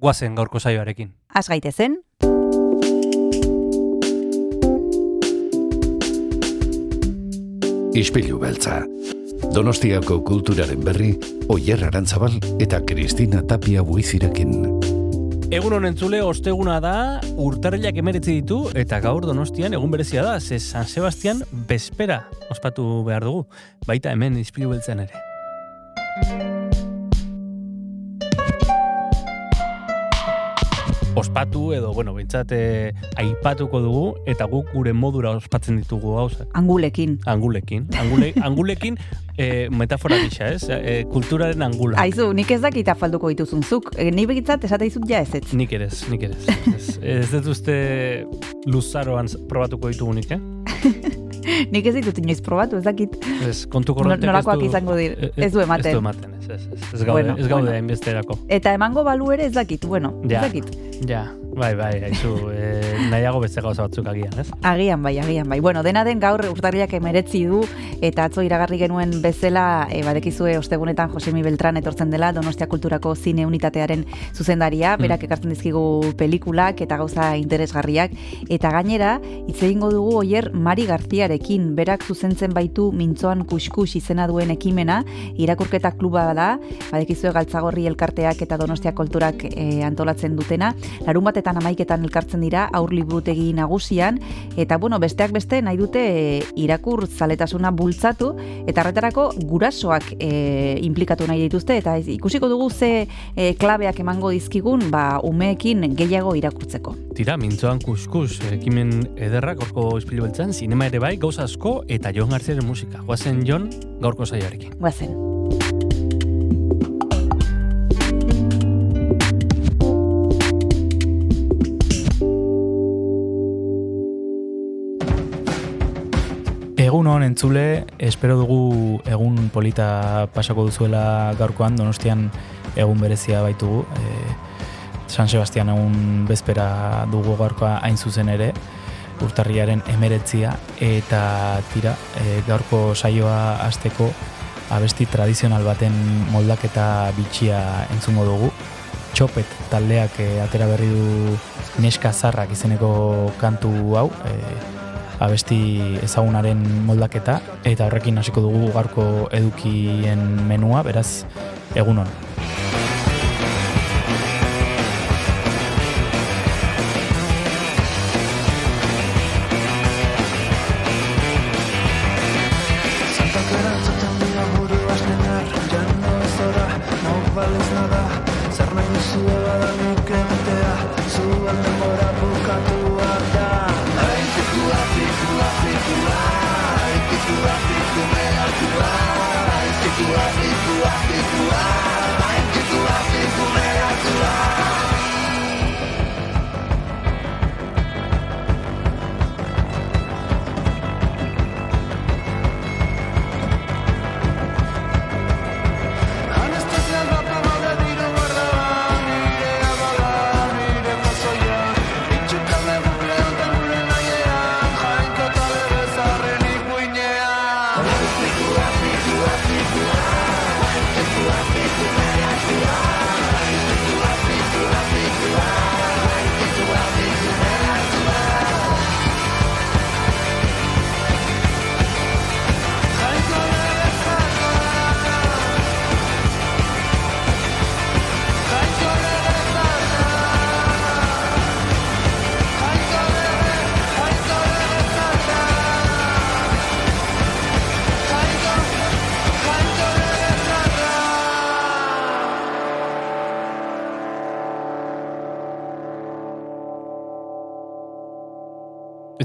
guazen gaurko saioarekin. Az gaitezen, Ispilu beltza. Donostiako kulturaren berri, Oyer Arantzabal eta Kristina Tapia buizirekin. Egun honen zule, osteguna da, urtarrilak emeretzi ditu, eta gaur donostian egun berezia da, ze San Sebastian bespera ospatu behar dugu, baita hemen izpilu beltzen ere. Ospatu edo, bueno, bintzat eh, aipatuko dugu, eta guk gure modura ospatzen ditugu gauzak. angulekin. Angulekin. Angule, angulekin eh, metafora gisa, ez? Eh, kulturaren angula. Aizu, nik ez dakit afalduko dituzun zuk. E, ni begitzat esate dizut ja ez ez. Nik ere ez, nik ere ez. Ez, dut uste luzaroan probatuko ditugunik, eh? nik ez ditut inoiz probatu, ez dakit. Ez, kontu Nor- korrontek ez Norakoak izango dir, ez du ematen. Ez du ematen, ez, ez, ez, gaude, Bueno, ez gaude bueno. Eta emango balu ere ez dakit, bueno, Ja. ez dakit. Ja, bai, bai, haizu, eh, nahiago beste gauza batzuk agian, ez? Agian bai, agian bai. Bueno, dena den gaur urtarriak emeretzi du, eta atzo iragarri genuen bezala, e, badekizue ostegunetan Josemi Beltran etortzen dela, Donostia Kulturako zine unitatearen zuzendaria, Mm. berak ekartzen dizkigu pelikulak eta gauza interesgarriak, eta gainera, hitz egingo dugu oier Mari Garziarekin, berak zuzentzen baitu mintzoan kuskus izena duen ekimena, irakurketa kluba da, badekizue galtzagorri elkarteak eta Donostia Kulturak e, antolatzen dutena, larun batetan amaiketan elkartzen dira aur liburutegi nagusian eta bueno, besteak beste nahi dute e, irakur zaletasuna bultzatu eta horretarako gurasoak e, implikatu nahi dituzte eta ikusiko dugu ze e, klabeak emango dizkigun ba umeekin gehiago irakurtzeko. Tira, mintzoan kuskus, ekimen ederrak gorko izpilu beltzen, sinema ere bai, gauza asko, eta Jon Garziaren musika. Guazen Jon, gaurko saioarekin. Guazen. Egun hon entzule, espero dugu egun polita pasako duzuela gaurkoan, donostian egun berezia baitugu. E, San Sebastian egun bezpera dugu gaurkoa hain zuzen ere, urtarriaren emeretzia, eta tira, e, gaurko saioa hasteko abesti tradizional baten moldaketa bitxia entzungo dugu. Txopet taldeak e, atera berri du Neska Zarrak izeneko kantu hau, e, abesti ezagunaren moldaketa eta horrekin hasiko dugu gaurko edukien menua, beraz egun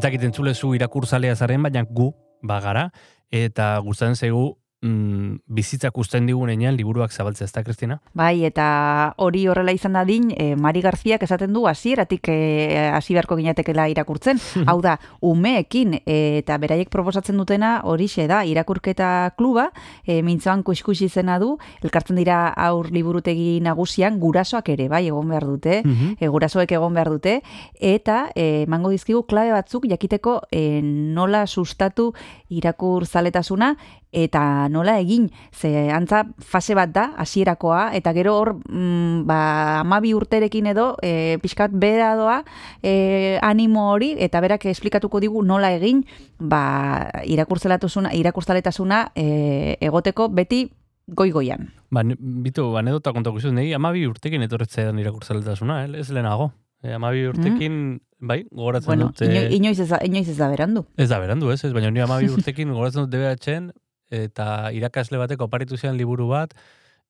dakit entzule zu irakurzalea zaren, baina gu bagara, eta gustatzen zaigu mm, bizitzak usten digunean liburuak zabaltzea, ez da, Kristina? Bai, eta hori horrela izan dadin, e, Mari Garziak esaten du hasieratik e, hasi beharko ginatekela irakurtzen. Hau da, umeekin e, eta beraiek proposatzen dutena horixe da, irakurketa kluba, e, mintzoan kuskus izena du, elkartzen dira aur liburutegi nagusian gurasoak ere, bai, egon behar dute, Mhm. e, gurasoek egon behar dute, eta e, emango dizkigu klabe batzuk jakiteko e, nola sustatu irakur zaletasuna eta nola egin, ze antza fase bat da, hasierakoa eta gero hor, mm, ba, amabi urterekin edo, e, pixkat bera doa, e, animo hori, eta berak esplikatuko digu nola egin, ba, irakurtzaletasuna, irakurtzaletasuna e, egoteko beti goi-goian. Ba, bitu, anedota kontako izuz, nahi amabi urtekin etorretzea irakurtzaletasuna, eh? ez lehenago. E, amabi urtekin, bai, gogoratzen Bueno, dut... eh, ino, inoiz, ez da, inoiz ez da berandu. Ez da berandu, ez, ez, baina ni amabi urtekin gogoratzen dut DBH-en, eta irakasle batek oparitu zian liburu bat,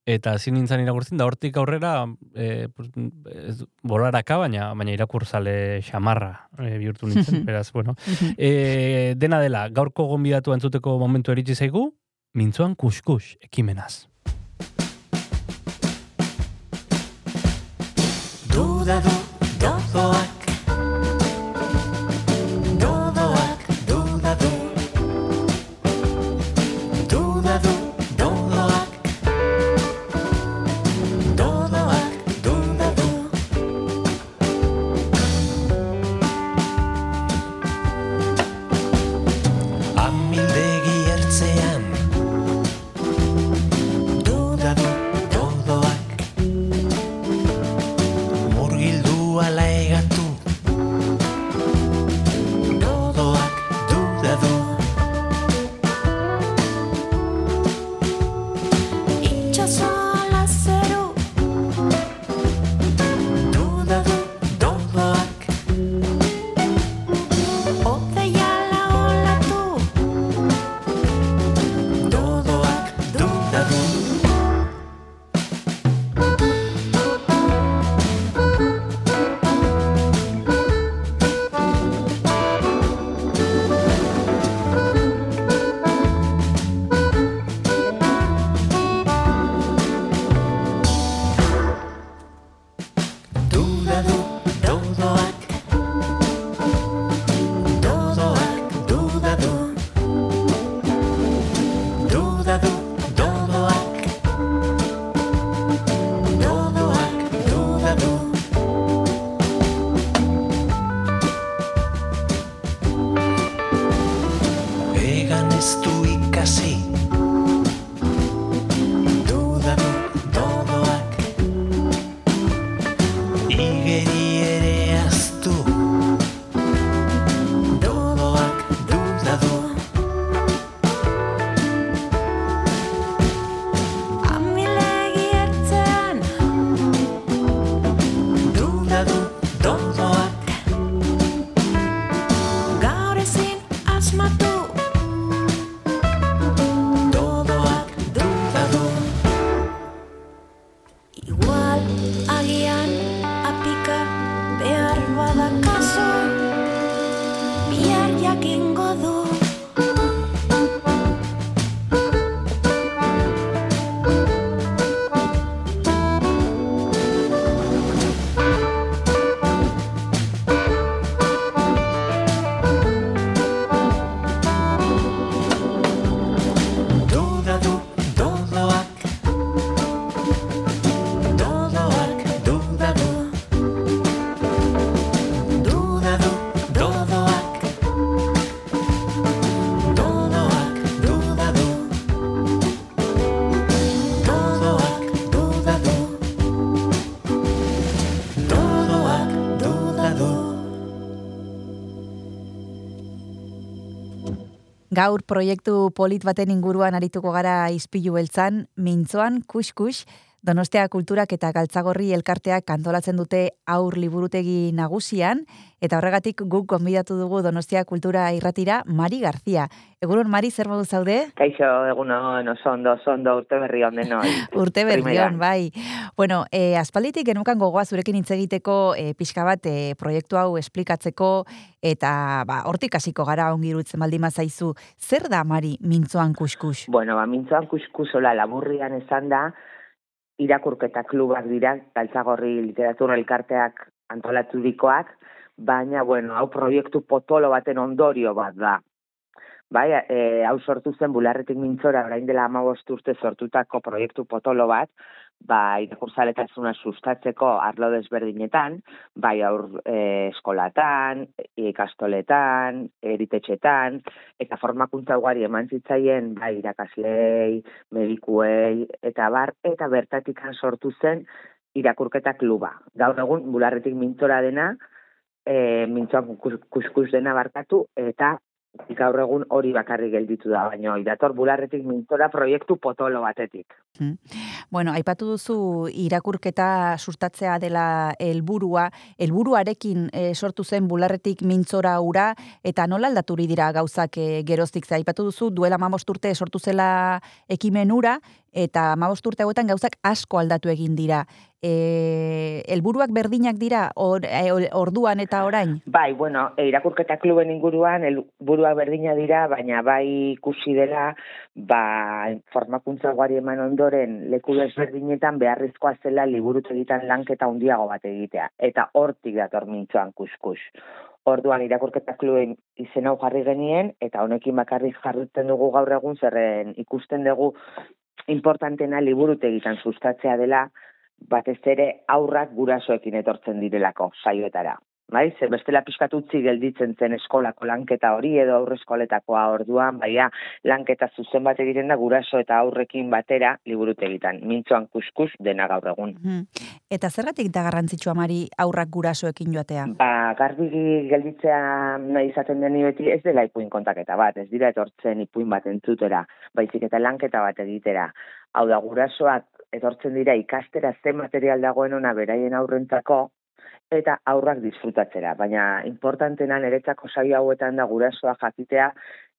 eta hasi nintzen irakurtzen, da hortik aurrera, e, pues, ez, bolaraka, baina, baina irakurzale xamarra e, bihurtu nintzen, beraz, bueno. E, dena dela, gaurko gonbidatu entzuteko momentu eritzi zaigu, mintzoan kuskus ekimenaz. Duda du, dodoak Gaur proiektu polit baten inguruan arituko gara izpilu beltzan, mintzoan kuskus, Donostia Kulturak eta Galtzagorri elkarteak kantolatzen dute aur liburutegi nagusian, eta horregatik guk konbidatu dugu Donostia Kultura irratira Mari Garzia. Egunon, Mari, zer modu zaude? Kaixo, egunon, oso ondo, oso ondo, urte berri on denoi. Urte berri on, bai. Bueno, e, aspalditik genukan gogoa zurekin hitz egiteko e, pixka bat e, proiektu hau esplikatzeko eta ba, hortik hasiko gara ongi iruditzen baldin bazaizu. Zer da, Mari, mintzoan kuskus? Bueno, ba, mintzoan kuskusola laburrian esan da, irakurketa klubak dira, galtzagorri literatura elkarteak antolaturikoak, baina, bueno, hau proiektu potolo baten ondorio bat da. Bai, e, hau sortu zen bularretik mintzora, orain dela amabost urte sortutako proiektu potolo bat, ba, irakurzaletasuna sustatzeko arlo desberdinetan, bai aur e, eskolatan, ikastoletan, eritetxetan, eta formakuntza ugari eman zitzaien, bai, irakaslei, medikuei, eta bar, eta bertatik sortu zen irakurketa kluba. Gaur egun, bularretik mintzora dena, e, mintzoan kus- kuskus dena barkatu, eta gaur egun hori bakarrik gelditu da, baina dator bularretik mintzora proiektu potolo batetik. Bueno, aipatu duzu irakurketa sustatzea dela helburua, helburuarekin e, sortu zen bularretik mintzora ura, eta nola aldaturi dira gauzak e, geroztik? Ze aipatu duzu duela mamost urte sortu zela ekimen ura, eta mamost urte hauetan gauzak asko aldatu egin dira. E, helburuak berdinak dira or, e, orduan eta orain? Bai, bueno, irakurketa kluben inguruan helburuak berdina dira, baina bai ikusi dela, ba, formakuntza ugari eman ondoren leku desberdinetan beharrezkoa zela liburutegitan lanketa handiago bat egitea. Eta hortik dator mintzoan kuskus. Orduan irakurketa kluben izen hau jarri genien, eta honekin bakarrik jarritzen dugu gaur egun, zerren ikusten dugu importantena liburutegitan sustatzea dela, batez ere aurrak gurasoekin etortzen direlako saioetara. Bai, ze bestela pixkat utzi gelditzen zen eskolako lanketa hori edo aurreskoletakoa orduan, baina lanketa zuzen bat egiten da guraso eta aurrekin batera liburutegitan. Mintzoan kuskus dena gaur egun. Mhm. Eta zergatik da garrantzitsua mari aurrak gurasoekin joatea? Ba, garbi gelditzea nahi izaten deni beti ez dela ipuin kontaketa bat, ez dira etortzen ipuin bat entzutera, baizik eta lanketa bat egitera. Hau da, gurasoak etortzen dira ikastera ze material dagoen ona beraien aurrentzako, eta aurrak disfrutatzera. Baina importantena niretzako saio hauetan da gurasoa jakitea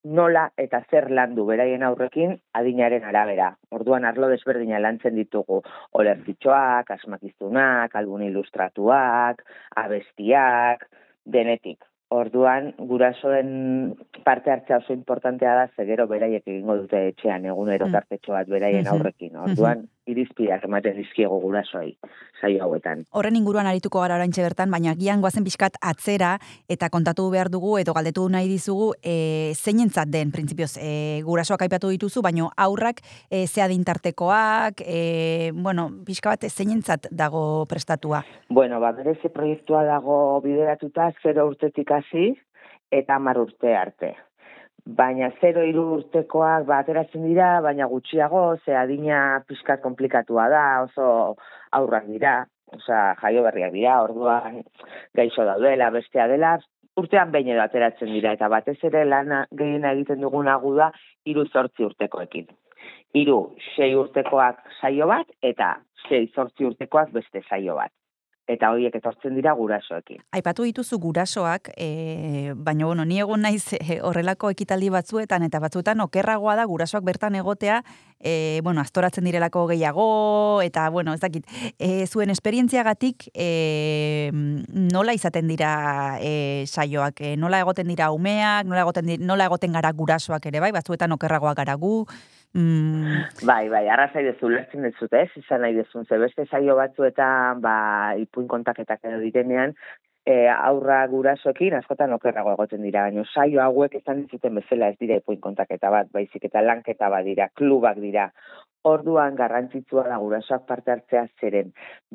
nola eta zer landu beraien aurrekin adinaren arabera. Orduan arlo desberdina lantzen ditugu olertitxoak, asmakizunak, albun ilustratuak, abestiak, denetik. Orduan, gurasoen parte hartzea oso importantea da, zegero beraiek egingo dute etxean, egunero Mm. tartetxo bat beraien Mhm. aurrekin. Orduan, irizpideak ematen dizkiego gurasoei, saio hauetan. Horren inguruan arituko gara oraintxe bertan, baina gian goazen pixkat atzera eta kontatu behar dugu edo galdetu nahi dizugu e, zeinentzat den, printzipioz, e, gurasoak aipatu dituzu, baina aurrak e, ze adintartekoak, e, bueno, pixka bat zeinentzat dago prestatua. Bueno, ba, berezi proiektua dago bideratuta, zero urtetik hasi eta hamar urte arte. Baina zero hiru urtekoak ba, ateratzen dira, baina gutxiago, ze adina pixkat komplikatua da, oso aurrak dira, osea, jaio berriak dira, orduan gaixo daudela, bestea dela, urtean behin edo ateratzen dira, eta batez ere lana gehiena egiten duguna gu da, hiru zortzi urtekoekin. Hiru, sei urtekoak saio bat, eta sei zortzi urtekoak beste saio bat eta horiek etortzen dira gurasoekin. Aipatu dituzu gurasoak, e, baina bueno, ni egon naiz e, horrelako ekitaldi batzuetan eta batzuetan okerragoa da gurasoak bertan egotea, e, bueno, astoratzen direlako gehiago eta bueno, ez dakit, e, zuen esperientziagatik e, nola izaten dira e, saioak, e, nola egoten dira umeak, nola egoten di- nola egoten gara gurasoak ere bai, batzuetan okerragoak gara gu. Mm, Bai, bai, arrazai dezu, lertzen dezut, ez, izan nahi dezun, ze beste saio batzuetan, ba, ipuin kontaketak edo direnean, e, aurra gurasoekin askotan okerrago egoten dira, baina saio hauek izan dizuten bezala ez dira ipuin kontaketa bat, baizik eta lanketa bat dira, klubak dira. Orduan garrantzitsua da gurasoak parte hartzea zeren,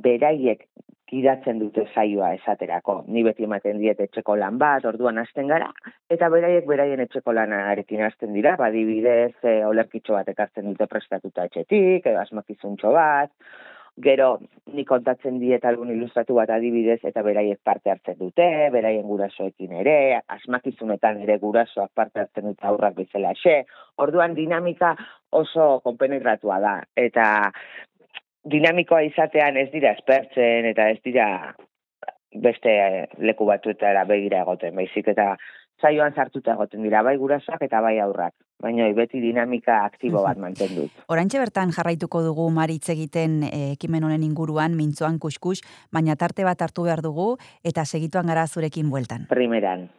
beraiek gidatzen dute saioa esaterako. Ni beti ematen diet etxeko lan bat, orduan hasten gara, eta beraiek beraien etxeko lanarekin hasten dira, badibidez, e, olerkitxo bat ekartzen dute prestatuta etxetik, edo asmakizuntxo bat, gero ni kontatzen diet algun ilustratu bat adibidez eta beraiek parte hartzen dute, beraien gurasoekin ere, asmakizunetan ere gurasoak parte hartzen dute aurrak bezala xe. Orduan dinamika oso konpenetratua da eta dinamikoa izatean ez dira espertzen eta ez dira beste leku batuetara begira egoten, baizik eta saioan sartuta egoten dira, bai gurasoak eta bai aurrak. Baina beti dinamika aktibo bat mantendu. Oraintxe bertan jarraituko dugu maritz egiten eh, ekimen honen inguruan mintzoan kuskus, baina tarte bat hartu behar dugu eta segituan gara zurekin bueltan. Primeran.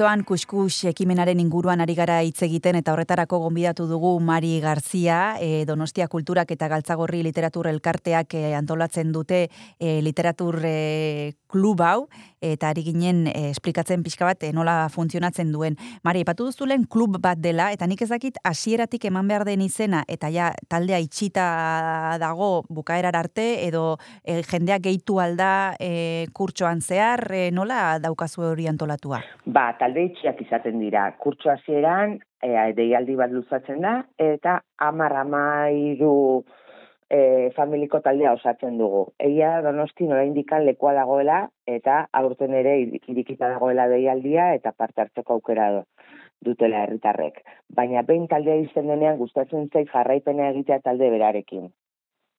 Mintzoan kuskus ekimenaren inguruan ari gara hitz egiten eta horretarako gonbidatu dugu Mari Garzia, e, Donostia Kulturak eta Galtzagorri Literatur Elkarteak e, antolatzen dute e, literatur e, klub hau eta ari ginen e, esplikatzen pixka bat e, nola funtzionatzen duen. Mari, epatu duzulen klub bat dela eta nik ez dakit hasieratik eman behar den izena eta ja taldea itxita dago bukaerar arte edo e, jendeak gehitu alda e, kurtsoan zehar e, nola daukazu hori antolatua? Ba, talde itxiak izaten dira. Kurtso hasieran e, deialdi bat luzatzen da, eta amar amairu e, familiko taldea osatzen dugu. Egia donosti nora indikan lekua dagoela, eta aurten ere ir- irikita dagoela deialdia, eta parte hartzeko aukera du- dutela herritarrek. Baina behin taldea izten denean gustatzen zait jarraipena egitea talde berarekin.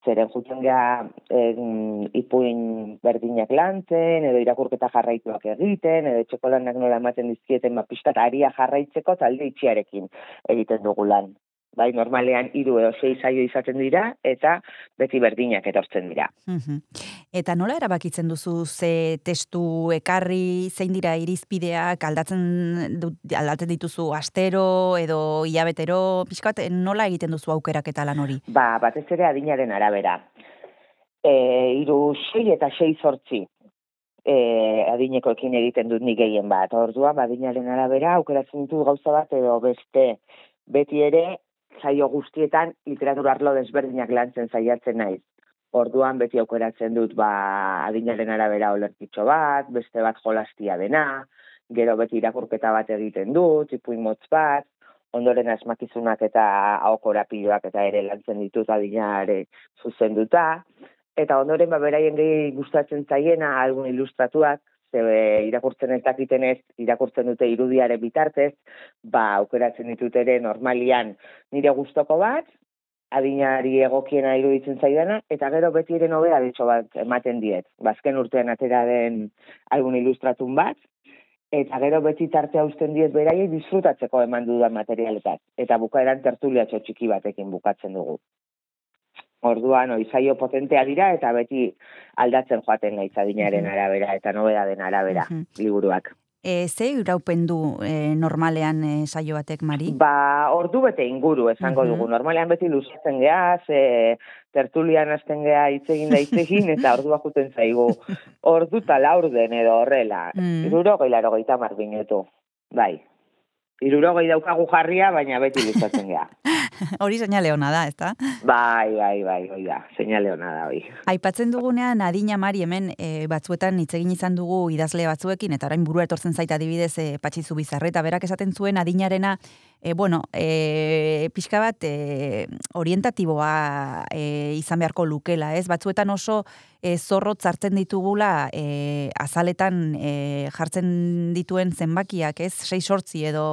Zeren juten geha em, ipuin berdinak lantzen, edo irakurketa jarraituak egiten, edo etxeko lanak nola ematen dizkieten, ba, pixkat aria jarraitzeko talde itxiarekin egiten dugu lan. Bai, normalean hiru edo sei saio izaten dira, eta beti berdinak etortzen dira. Eta nola erabakitzen duzu ze testu ekarri, zein dira irizpideak, aldatzen, aldatzen dituzu astero edo hilabetero, pixkat nola egiten duzu aukerak eta lan hori? Ba, batez ere adinaren arabera. E, iru sei eta sei zortzi e, adinekoekin egiten dut nik gehien bat. Orduan, adinaren arabera, aukeratzen dut gauza bat edo beste beti ere saio guztietan literatura arlo desberdinak lantzen saiatzen naiz. Orduan beti aukeratzen dut ba adinaren arabera olerkitxo bat, beste bat jolastia dena, gero beti irakurketa bat egiten dut, ipuin motz bat, ondoren asmakizunak eta ahokorapiloak eta ere lantzen ditut adinare zuzenduta, eta ondoren ba beraien gehi gustatzen zaiena algun ilustratuak, ze irakurtzen ez dakitenez, irakurtzen dute irudiare bitartez, ba aukeratzen ditut ere normalian nire gustoko bat, adinari egokiena iruditzen zaidana, eta gero beti ere nobea ditxo bat ematen diet. Bazken urtean atera den algun ilustratun bat, eta gero beti tartea uzten diet beraiei disfrutatzeko eman dudan materialetat. Eta bukaeran tertuliatxo txiki batekin bukatzen dugu. Orduan, oizaio potentea dira, eta beti aldatzen joaten gaitz adinaren arabera, eta nobea den arabera, Mhm. liburuak. E, ze iraupen du e, normalean e, saio batek, Mari? Ba, ordu bete inguru esango Mhm. dugu. Normalean beti luzatzen geha, ze tertulian hasten geha hitz egin da hitz egin, eta ordua juten zaigu. Ordu eta laurden edo horrela. Mm. Irurogei laro gehieta marbinetu. Bai. Irurogei daukagu jarria, baina beti luzatzen geha. Hori seinale ona da, ezta? bai, bai, bai, hoi da. Seinale hona da, hoi. Aipatzen dugunean adina Mari hemen e, batzuetan hitz egin izan dugu idazle batzuekin eta orain burua etortzen zait adibidez e, Patxizu Bizarreta berak esaten zuen adinarena e, bueno, e, pixka bat e, orientatiboa e, izan beharko lukela, ez? Batzuetan oso e, zorrotz hartzen ditugula e, azaletan e, jartzen dituen zenbakiak, ez? 6 sortzi edo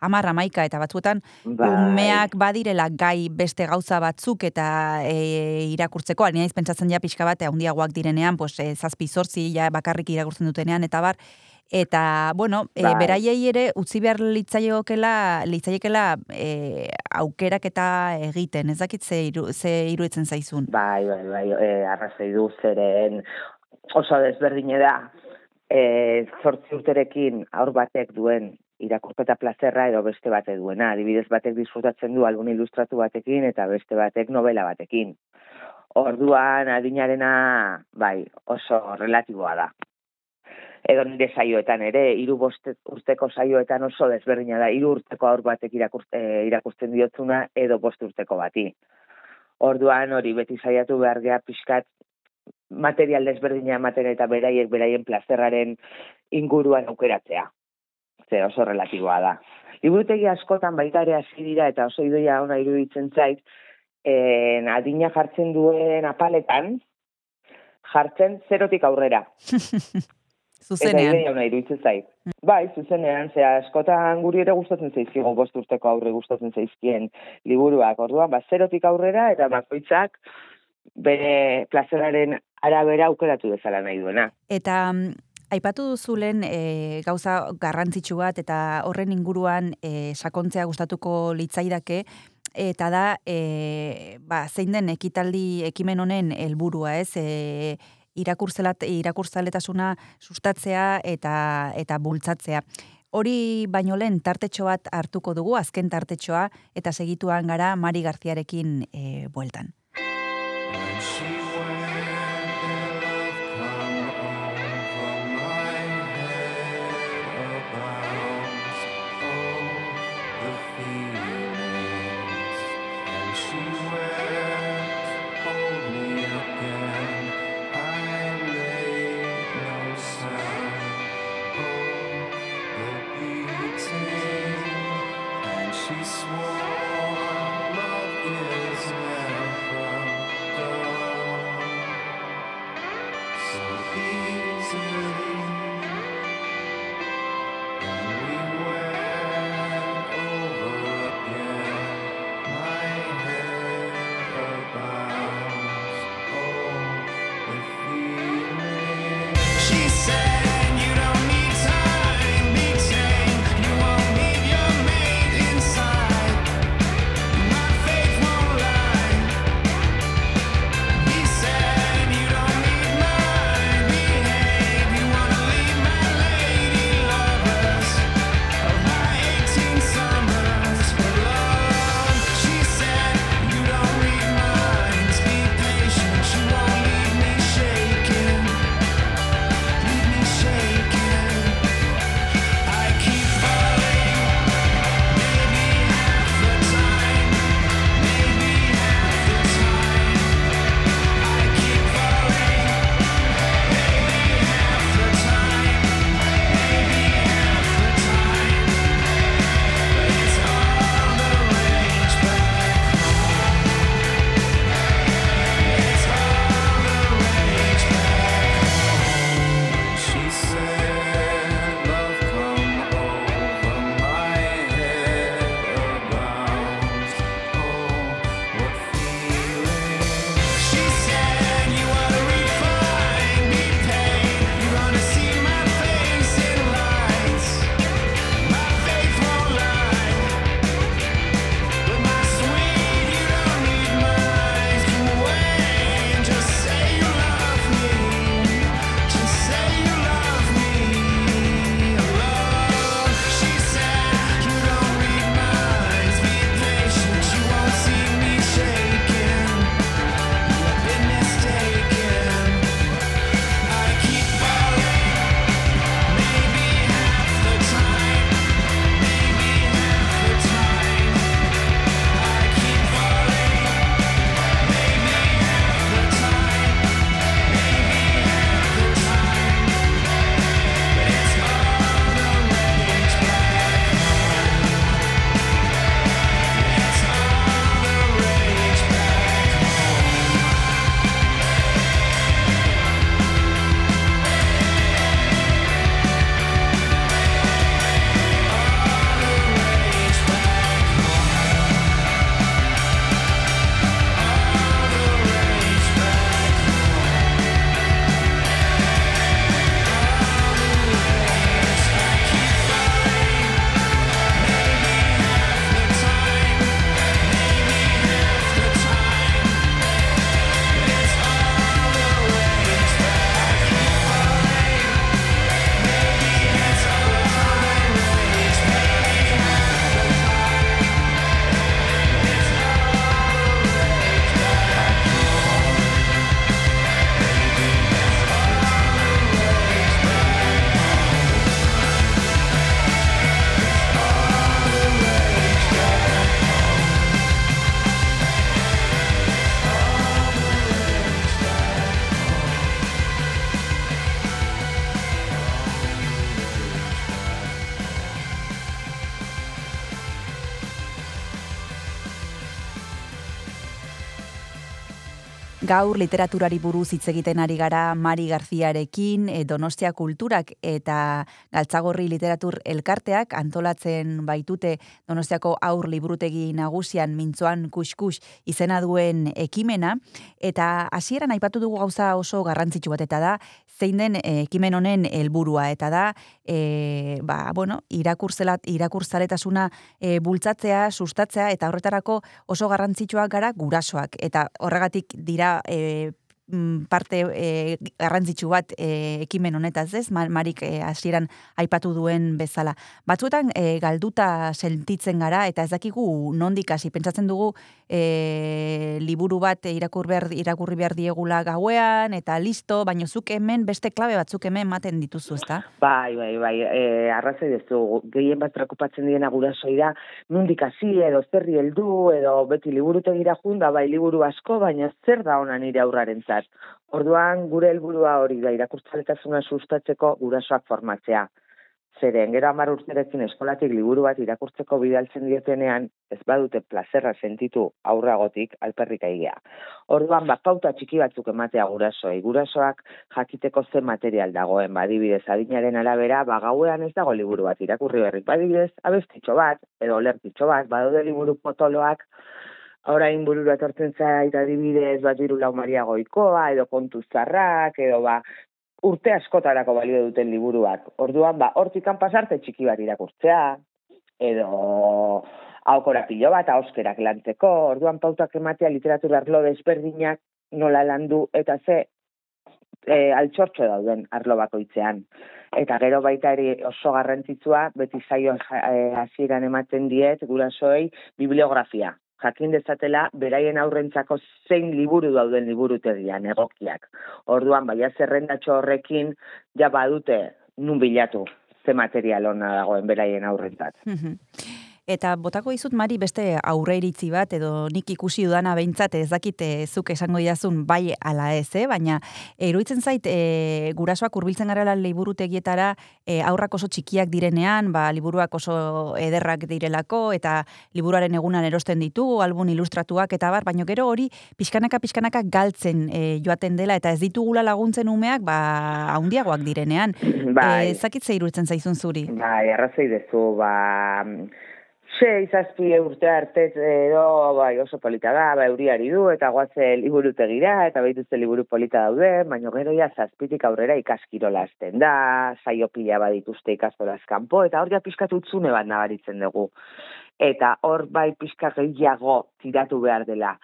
hamar hamaika eta batzuetan Bai. umeak badirela gai beste gauza batzuk eta e, irakurtzeko, ari naiz pentsatzen ja pixka bat handiagoak direnean, pues, e, zazpi zortzi ja bakarrik irakurtzen dutenean, eta bar, eta, bueno, e, Bai. beraiei ere utzi behar litzaiokela, litzaiekela e, aukerak eta egiten, ez dakit ze, iru, ze iruditzen zaizun. Bai, bai, bai, e, arrazoi du zeren oso desberdine da. E, zortzi urterekin aur batek duen irakurketa plazerra edo beste batek duena. Adibidez batek disfrutatzen du algun ilustratu batekin eta beste batek novela batekin. Orduan adinarena, bai, oso relatiboa da. Edo nire saioetan ere, hiru bost urteko saioetan oso desberdina da, hiru urteko aur batek eh, irakurtzen diotzuna edo bost urteko bati. Orduan hori beti saiatu behar gea pixkat material desberdina ematen eta beraiek beraien plazerraren inguruan aukeratzea. Ze oso relatiboa da. Liburutegi askotan baita ere hasi dira eta oso idoia ona iruditzen zait, en, adina jartzen duen apaletan, jartzen zerotik aurrera. Eta Zuzenean. ideia ona iruditzen zait. Bai, zuzenean, ze askotan guri ere gustatzen zaizkigu bost urteko aurre gustatzen zaizkien liburuak. Orduan, ba, zerotik aurrera eta bakoitzak bere plazeraren arabera aukeratu dezala nahi duena. Eta mm, aipatu duzu lehen e, gauza garrantzitsu bat eta horren inguruan e, sakontzea gustatuko litzaidake eta da e, ba, zein den ekitaldi ekimen honen helburua, ez? E, irakurtzelat irakurtzaletasuna sustatzea eta eta bultzatzea. Hori baino lehen tartetxo bat hartuko dugu, azken tartetxoa, eta segituan gara Mari Garziarekin e, bueltan. Gaur literaturari buruz hitz egiten ari gara Mari Garziarekin, e, Donostia Kulturak eta Galtzagorri Literatur Elkarteak antolatzen baitute Donostiako aur liburutegi nagusian mintzoan kuskus izena duen ekimena. Eta hasieran aipatu dugu gauza oso garrantzitsu bat eta da zein den eh, ekimen honen helburua. Eta da e, ba, bueno, irakurzelat, irakurzaletasuna e, bultzatzea, sustatzea eta horretarako oso garrantzitsuak gara gurasoak. Eta horregatik dira e, parte e, garrantzitsu bat e, ekimen honetaz ez, Marik e, hasieran aipatu duen bezala. Batzuetan e, galduta sentitzen gara eta ez dakigu nondik hasi. Pentsatzen dugu e, liburu bat irakur behar, irakurri behar diegula gauean, eta listo, baino zuk hemen, beste klabe batzuk hemen ematen dituzu, ezta? Bai, bai, bai, e, arrazoi dezu, gehien bat preocupatzen diena gurasoi da, nundik hasi edo zerri heldu edo beti liburutegira junda, bai liburu asko, baina zer da ona nire aurraren zat. Orduan, gure helburua hori da, irakurtzaletasuna sustatzeko gurasoak formatzea. Zeren, gero amar urterekin eskolatik liburu bat irakurtzeko bidaltzen dietenean, ez badute plazerra sentitu aurragotik alperrik aigea. Orduan, bat pauta txiki batzuk ematea gurasoei. Gurasoak jakiteko zen material dagoen, badibidez, adinaren arabera, ba, gauean ez dago liburu bat irakurri berrik. Badibidez, abestitxo bat, edo lertitxo bat, badaude liburu potoloak, orain burura etortzen zait adibidez bat diru lau maria goikoa, edo kontu zarrak, edo ba, urte askotarako balio duten liburuak. Orduan, ba, hortikan pasarte txiki bat irakurtzea, edo aukora pilo bat, auskerak lantzeko, orduan pautak ematea literatura arlo desberdinak nola landu, eta ze e, altxortxo dauden arlo bakoitzean. Eta gero baita ere oso garrantzitsua, beti zaio e, hasieran ematen diet, gurasoei, bibliografia jakin dezatela beraien aurrentzako zein liburu dauden liburutegian egokiak. Orduan baia zerrendatxo horrekin ja badute nun bilatu ze material ona dagoen beraien aurrentzat. Eta botako dizut Mari beste aurre iritzi bat edo nik ikusi dudana behintzat ez dakite zuk esango diazun bai ala ez, eh? baina eruditzen zait e, gurasoak hurbiltzen garela liburutegietara e, aurrak oso txikiak direnean, ba, liburuak oso ederrak direlako eta liburuaren egunan erosten ditugu, albun ilustratuak eta bar, baina gero hori pixkanaka pixkanaka galtzen e, joaten dela eta ez ditugula laguntzen umeak ba, haundiagoak direnean. Bai. E, zakitze iruditzen zaizun zuri? Bai, arrazoi dezu, ba, sei izazpi urte arte edo bai, oso polita da, ba, euriari du, eta guaze liburutegira, eta behituzte liburu polita daude, baina gero ja zazpitik aurrera ikaskirola azten da, saio pila badituzte ikastola kanpo eta hor ja pizkatu utzune bat nabaritzen dugu. Eta hor bai pizka gehiago tiratu behar dela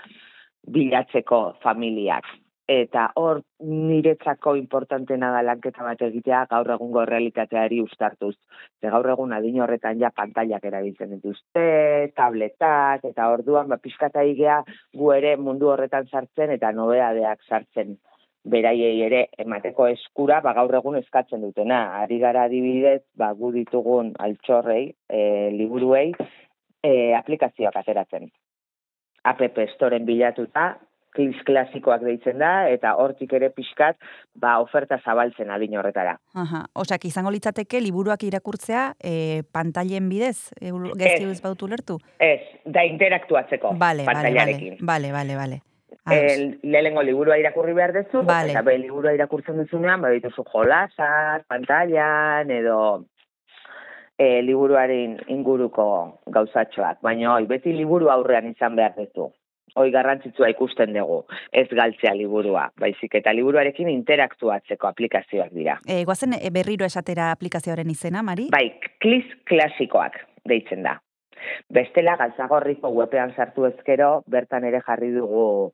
bilatzeko familiak eta hor niretzako importantena da lanketa bat egitea gaur egungo realitateari ustartuz. Ze gaur egun adin horretan ja pantailak erabiltzen dituzte, tabletak, eta orduan ba, pizkata igea gu ere mundu horretan sartzen eta nobeadeak sartzen beraiei ere emateko eskura ba, gaur egun eskatzen dutena. Ari gara adibidez, ba, gu ditugun altxorrei, e, liburuei, e, aplikazioak ateratzen. App Storen bilatuta, klis klasikoak deitzen da, eta hortik ere pixkat, ba, oferta zabaltzen adin horretara. Aha, osak, izango litzateke, liburuak irakurtzea, e, pantailen bidez, e, gezti ez bautu lertu? Ez, da interaktuatzeko vale, pantailarekin. Vale, vale, vale. El, lehengo liburua irakurri behar dezu, vale. eta be, liburua irakurtzen duzunean, ba, dituzu jolasat, pantailan, edo e, liburuaren inguruko gauzatxoak. Baina, beti liburu aurrean izan behar dezu hoi garrantzitsua ikusten dugu, ez galtzea liburua, baizik eta liburuarekin interaktuatzeko aplikazioak dira. E, guazen e, berriro esatera aplikazioaren izena, Mari? Bai, klis klasikoak deitzen da. Bestela galtzagorriko webean sartu ezkero, bertan ere jarri dugu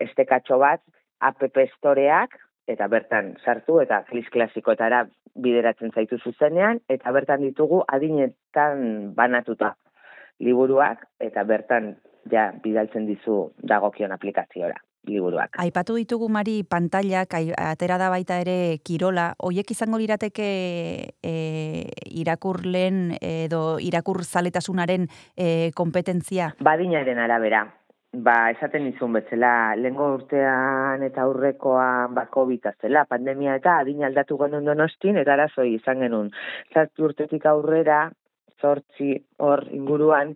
estekatxo bat, app storeak, eta bertan sartu, eta klis klasikoetara bideratzen zaitu zuzenean, eta bertan ditugu adinetan banatuta liburuak, eta bertan ja bidaltzen dizu dagokion aplikaziora liburuak. Aipatu ditugu Mari pantailak atera da baita ere kirola, hoiek izango lirateke e, irakurlen edo irakur zaletasunaren e, kompetentzia? Badinaren arabera. Ba, esaten izun betzela, lengo urtean eta aurrekoan ba, COVID zela, pandemia eta adin aldatu genuen donostin, eta arazoi izan genuen. Zartu urtetik aurrera, zortzi hor inguruan,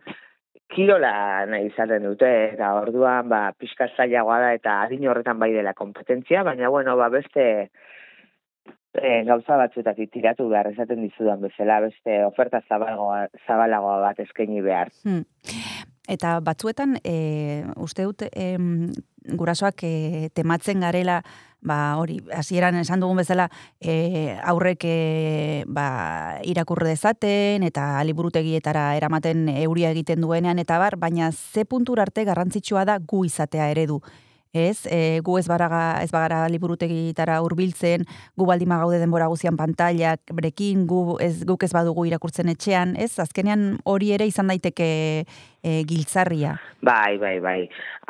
kirola nahi izaten dute, eta orduan, ba, pixka zailagoa da, eta adin horretan bai dela kompetentzia, baina, bueno, ba, beste e, gauza batzuetatik tiratu behar, esaten dizudan bezala, beste oferta zabalagoa, zabalagoa bat eskaini behar. Hmm. Eta batzuetan, e, uste dut, em, gurasoak e, tematzen garela, ba, hori, hasieran esan dugun bezala, e, aurrek e, ba, irakurre dezaten, eta liburutegietara eramaten euria egiten duenean, eta bar, baina ze puntur arte garrantzitsua da gu izatea eredu ez? E, gu ez baraga ez bagara liburutegitara hurbiltzen, gu baldima gaude denbora guzian pantailak brekin, gu ez guk ez badugu irakurtzen etxean, ez? Azkenean hori ere izan daiteke e, giltzarria. Bai, bai, bai.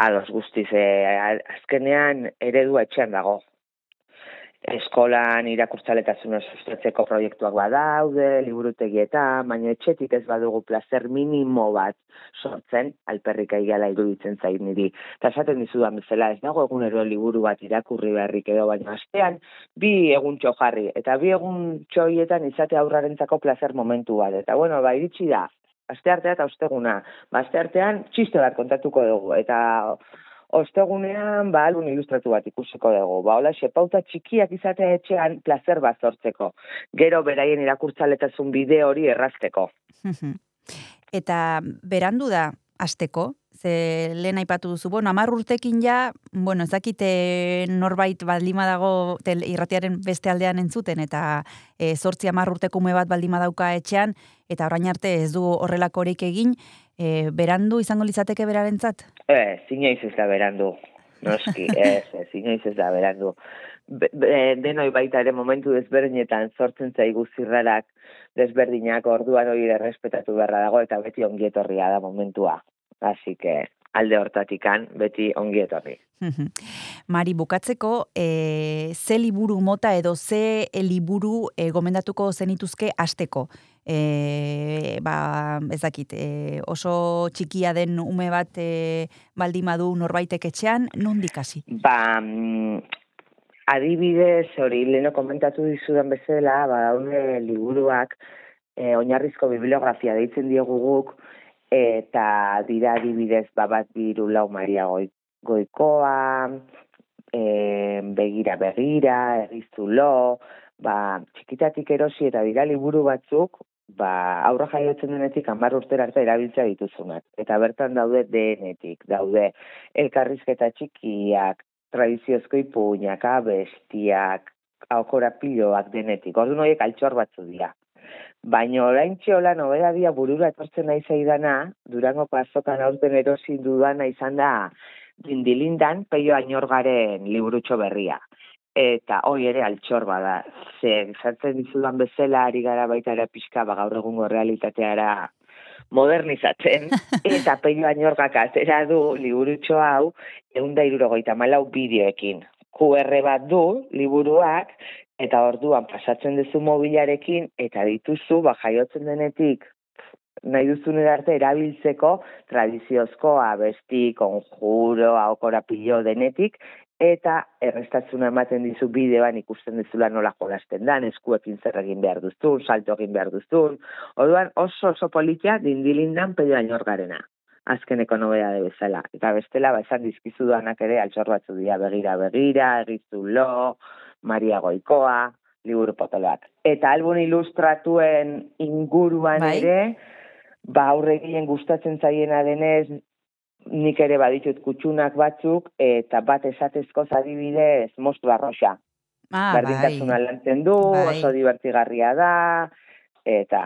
Ados guztiz, e, azkenean eredua etxean dago eskolan irakurtzaletasuna sustatzeko proiektuak badaude, liburutegietan, baina etxetik ez badugu placer minimo bat sortzen, alperrik aigala iruditzen zain niri. Eta esaten dizudan bezala, ez dago egunero liburu bat irakurri beharrik edo, baina astean bi egun jarri, eta bi egun txoietan izate aurrarentzako placer momentu bat. Eta bueno, ba, iritsi da, aste artea eta osteguna. Ba, aste artean txiste bat kontatuko dugu, eta ostegunean ba album ilustratu bat ikusiko dugu. Ba hola xepauta txikiak izatea etxean placer bat sortzeko. Gero beraien irakurtzaletasun bideo hori errazteko. Eta berandu da asteko, ze lehen aipatu duzu, bueno, amar urtekin ja, bueno, ezakite norbait baldima dago tel, irratiaren beste aldean entzuten, eta e, sortzi amar urtekume bat baldima dauka etxean, eta orain arte ez du horrelakorik egin, e, berandu izango litzateke berarentzat? Eh, zinaiz ez da berandu. Noski, ez, ez, zinaiz ez da berandu. Be, denoi baita ere momentu desberdinetan sortzen zaigu zirrarak desberdinak orduan hori errespetatu beharra dago eta beti ongietorria da momentua. Así que alde hortatikan beti ongi etorri. Mari, bukatzeko, e, ze liburu mota edo ze liburu e, gomendatuko zenituzke asteko? E, ba, ezakit, e, oso txikia den ume bat e, baldimadu norbaitek etxean, non dikasi? Ba, mm, adibidez, hori, leno komentatu dizudan bezala, ba, liburuak, e, oinarrizko bibliografia deitzen diogu guk, eta dira adibidez babat biru lau maria goi, goikoa, e, begira begira, errizulo, ba, txikitatik erosi eta dira liburu batzuk, ba, aurra jaiotzen denetik amar urtera arte erabiltza dituzunak. Eta bertan daude denetik, daude elkarrizketa txikiak, tradiziozko ipuñak, abestiak, aukora piloak denetik. Ordu noiek altxor batzu dira. Baina orain txola nobeda dia burura etortzen nahi zaidana, Durangoko azokan aurten erosin dudana izan da dindilindan peio ainorgaren liburutxo berria. Eta hoi ere altxor bada. Ze, zartzen dizudan bezala ari gara baita ere pixka, ba, gaur egungo realitateara modernizatzen. Eta peio ainorgak atera du liburutxo hau, eunda irurogoita malau bideoekin. QR bat du, liburuak, eta orduan pasatzen duzu mobilarekin eta dituzu ba jaiotzen denetik nahi duzun arte erabiltzeko tradiziozko abesti, konjuro, aukora pilo denetik, eta errestatzuna ematen dizu bideoan ikusten dizula nola jolasten dan, eskuekin zer egin behar duztun, salto egin behar duztun. Orduan oso oso politia dindilindan pedo ainorgarena azkeneko nobea de bezala. Eta bestela, ba, esan dizkizu ere, altxor batzu dira begira begira, egizu lo, Maria Goikoa, liburu potoloak. Eta albun ilustratuen inguruan bai. ere, ba aurregien gustatzen zaiena denez, nik ere baditut kutsunak batzuk, eta bat esatezko zadibidez, mostu arroxa. Ah, Berdintasuna bai. lantzen du, bai. oso divertigarria da, eta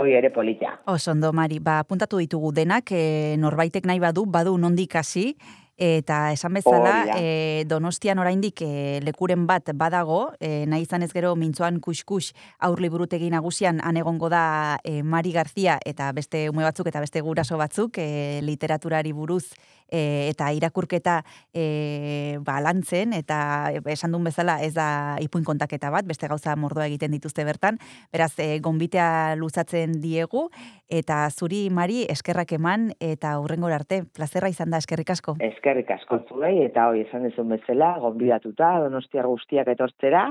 hoi ere politia. Oso ondo, Mari, ba, puntatu ditugu denak, e, norbaitek nahi badu, badu nondik hasi, Eta esan bezala, e, donostian oraindik e, lekuren bat badago, e, nahi izan ez gero mintzoan kuskus aur liburutegi nagusian anegongo da e, Mari Garzia eta beste ume batzuk eta beste guraso batzuk e, literaturari buruz e, eta irakurketa e, balantzen, eta esan duen bezala ez da ipuin kontaketa bat, beste gauza mordoa egiten dituzte bertan, beraz, e, gonbitea luzatzen diegu, eta zuri, Mari, eskerrak eman, eta hurrengor arte, plazerra izan da, eskerrik asko. Eskerrik asko zuei, eta hoi esan dezun bezala, gonbidatuta, donostiar guztiak etortzera,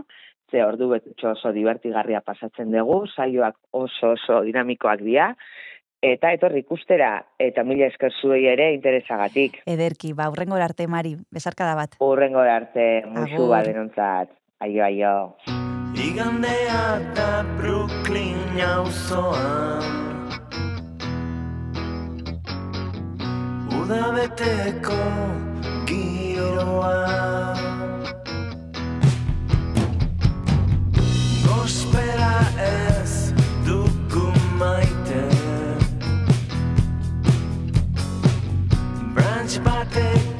ze ordu betutxo oso divertigarria pasatzen dugu, saioak oso oso dinamikoak dira, eta etorri ikustera, eta mila esker zuei ere interesagatik. Ederki, ba, urrengor arte, Mari, besarkada bat. Urrengo arte, musu bat denontzat. Aio, aio. Igandea da Brooklyn auzoan Uda beteko giroa Gospera ez touch my day.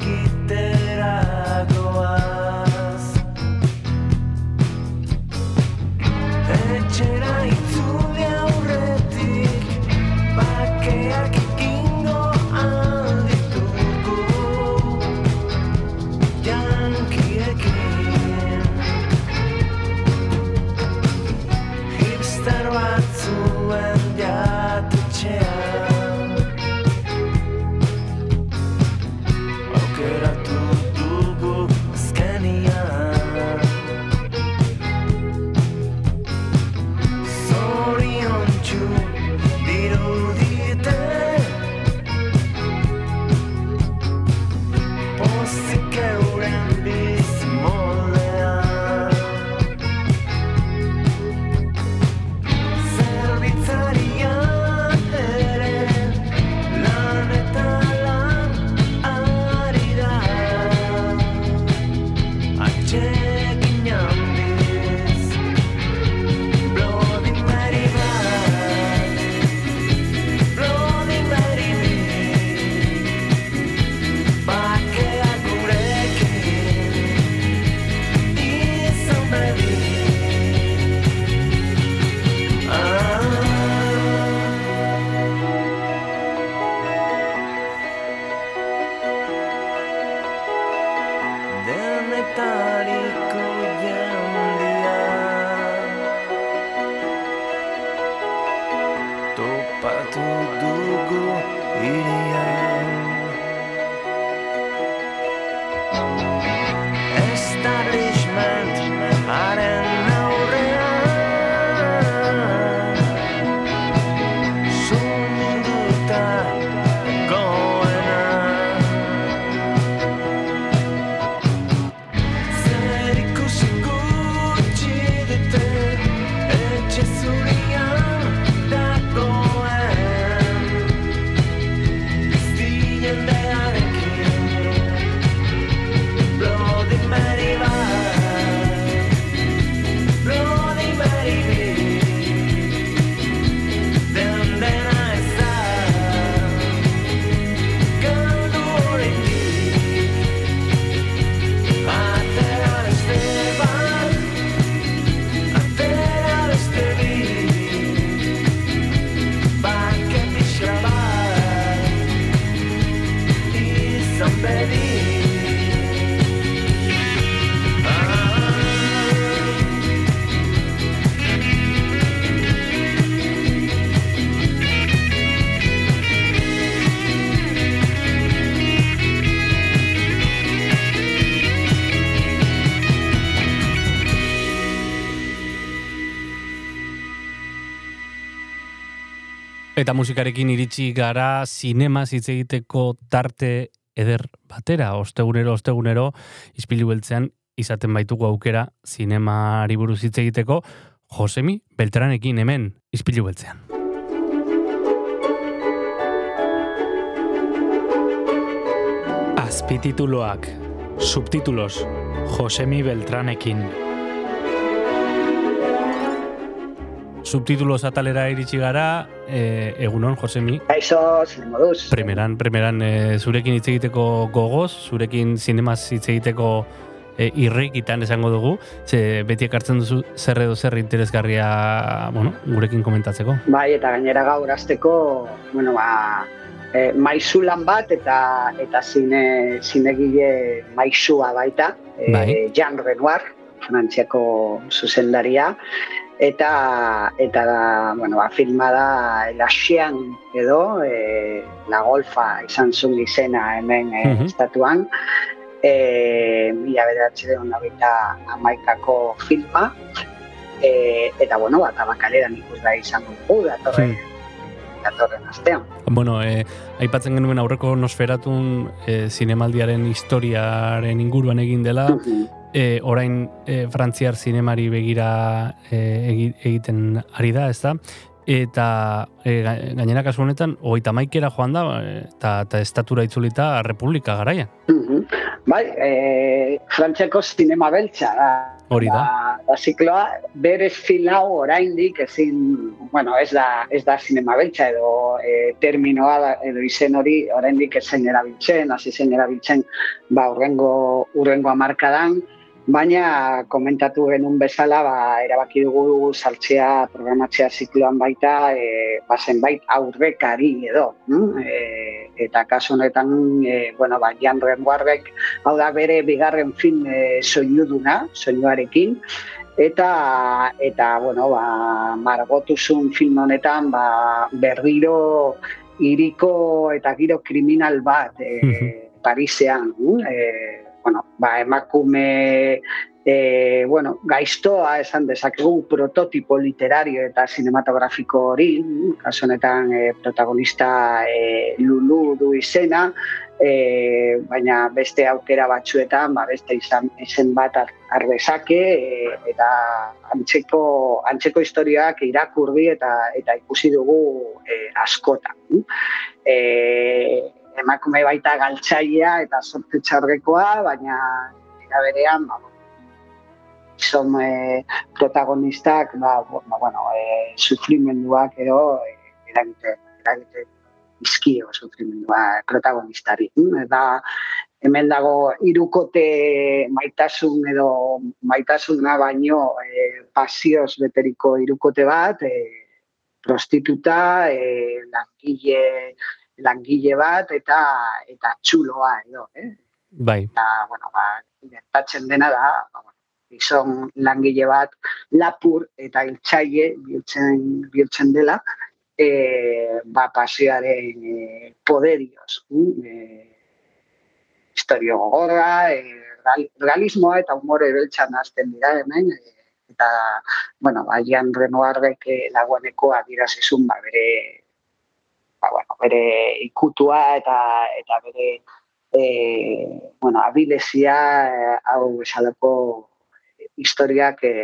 Eta musikarekin iritsi gara sinema hitz egiteko tarte eder batera, ostegunero, ostegunero, ispilu beltzean izaten baitugu aukera zinemari buruz hitz egiteko, Josemi Beltranekin hemen ispilu beltzean. Azpitituloak, subtitulos, Josemi Beltranekin. Subtitulos atalera iritsi gara, e, egunon, Josemi, Kaixo, moduz? primeran, primeran e, zurekin hitz egiteko gogoz, zurekin zinemaz hitz egiteko e, irrikitan esango dugu, ze beti ekartzen duzu zer edo zer interesgarria, bueno, gurekin komentatzeko. Bai, eta gainera gaur azteko, bueno, ba, e, maizulan bat eta eta zine, zinegile maizua baita, e, Bai. Jean Renoir, frantziako zuzendaria, eta eta bueno, ba, filma da Laxian edo e, La Golfa izan zuen izena hemen e, Mhm. estatuan, e, mila bederatzireun hogeita hamaikako filma, e, eta bueno, ba, tabakaleran ikus da izango dugu, datorren datorren astean. Bueno, e, aipatzen genuen aurreko nosferatun e, zinemaldiaren historiaren inguruan egin dela, e, orain e, frantziar zinemari begira e, egiten ari da, ez da? Eta e, gainera kasu honetan, hogeita maikera joan da, eta, eta estatura itzulita Republika garaian. Bai, e, frantziako zinema beltza da. Hori da. Ba, zikloa, bere filau oraindik ezin, bueno, ez da, ez da zinema beltza edo e, terminoa da, edo izen hori oraindik ezin erabiltzen, hasi zen erabiltzen, ba, urrengo, urrengo amarkadan, Baina komentatu genuen bezala, ba, erabaki dugu saltzea programatzea zikloan baita, e, bazen bait aurrekari edo. Mm? E, eta kasu honetan, e, bueno, ba, Jan Renguarrek, hau da bere bigarren film e, soinu duna, soinuarekin, eta eta bueno, ba, margotuzun film honetan, ba, berriro iriko eta giro kriminal bat e, Parisean, mm? e, bueno, ba, emakume e, bueno, gaiztoa esan dezakegu prototipo literario eta cinematografiko hori, kaso honetan e, protagonista e, Lulu du izena, e, baina beste aukera batzuetan, ba, beste izan izen bat arbezake e, eta antzeko, antzeko historiak irakurri eta eta ikusi dugu e, askotan. E, emakume baita galtzailea eta sorte txarrekoa, baina era berean, ba, son e, protagonistak, ba, ba, bueno, e, sufrimenduak edo e, eragite, eragite izkio sufrimendua protagonistari. Eta hemen dago irukote maitasun edo maitasuna baino e, pasioz beteriko irukote bat, e, prostituta, e, langile, langile bat eta eta txuloa edo, eh? Bai. Eta, bueno, ba, gertatzen dena da, ba, izon langile bat lapur eta iltsaile bihurtzen, bihurtzen dela, e, ba, pasioaren e, poderioz. E, historio gogorra, e, realismoa eta humore beltxan azten dira hemen, e, eta, bueno, ba, Jan Renoarrek e, laguaneko adirazizun, ba, bere ba, bueno, bere ikutua eta eta bere e, bueno, abilezia e, hau esalako historiak e,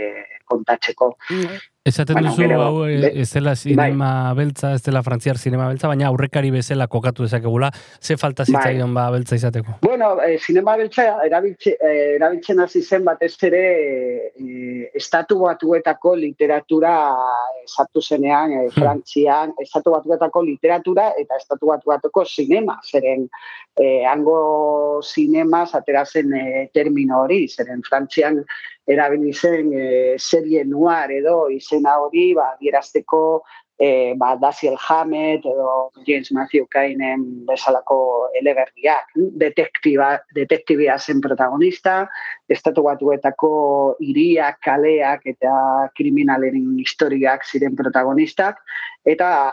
kontatzeko. Mm. Esaten duzu, hau eh, ez dela sinema bai. beltza, ez dela frantziar sinema beltza, baina aurrekari bezala kokatu dezakegula, ze falta zitzaion bai. ba beltza izateko? Bueno, eh, sinema beltza erabiltze, eh, erabiltzen hasi zen batez ere eh, estatu batuetako literatura esatu zenean, hmm. frantzian, estatu batuetako literatura eta estatu batuetako sinema, zeren eh, hango sinema aterazen eh, termino hori, zeren frantzian erabili zen e, serie noir edo izena hori ba dierazteko e, ba Daciel Hammett edo James Matthew Kainen bezalako eleberriak detektiba detektibia zen protagonista estatu batuetako hiriak kaleak eta kriminaleren historiak ziren protagonistak eta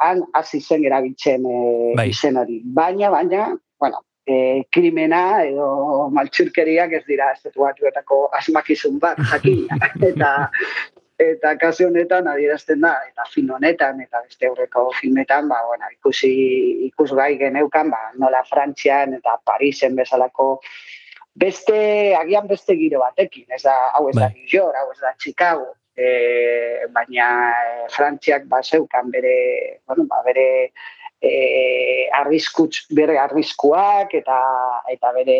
han hasi zen erabiltzen e, bai. izen hori. Baina baina bueno e, krimena edo maltsurkeriak ez dira estatuatuetako asmakizun bat jakin eta eta kasu honetan adierazten da eta fin honetan eta beste aurreko filmetan ba bueno ikusi ikusgai geneukan ba nola Frantzian eta Parisen bezalako beste agian beste giro batekin ez da hau ez da bai. New York hau ez da Chicago e, baina Frantziak ba zeukan bere bueno ba bere e, arriskutz, bere arriskuak eta eta bere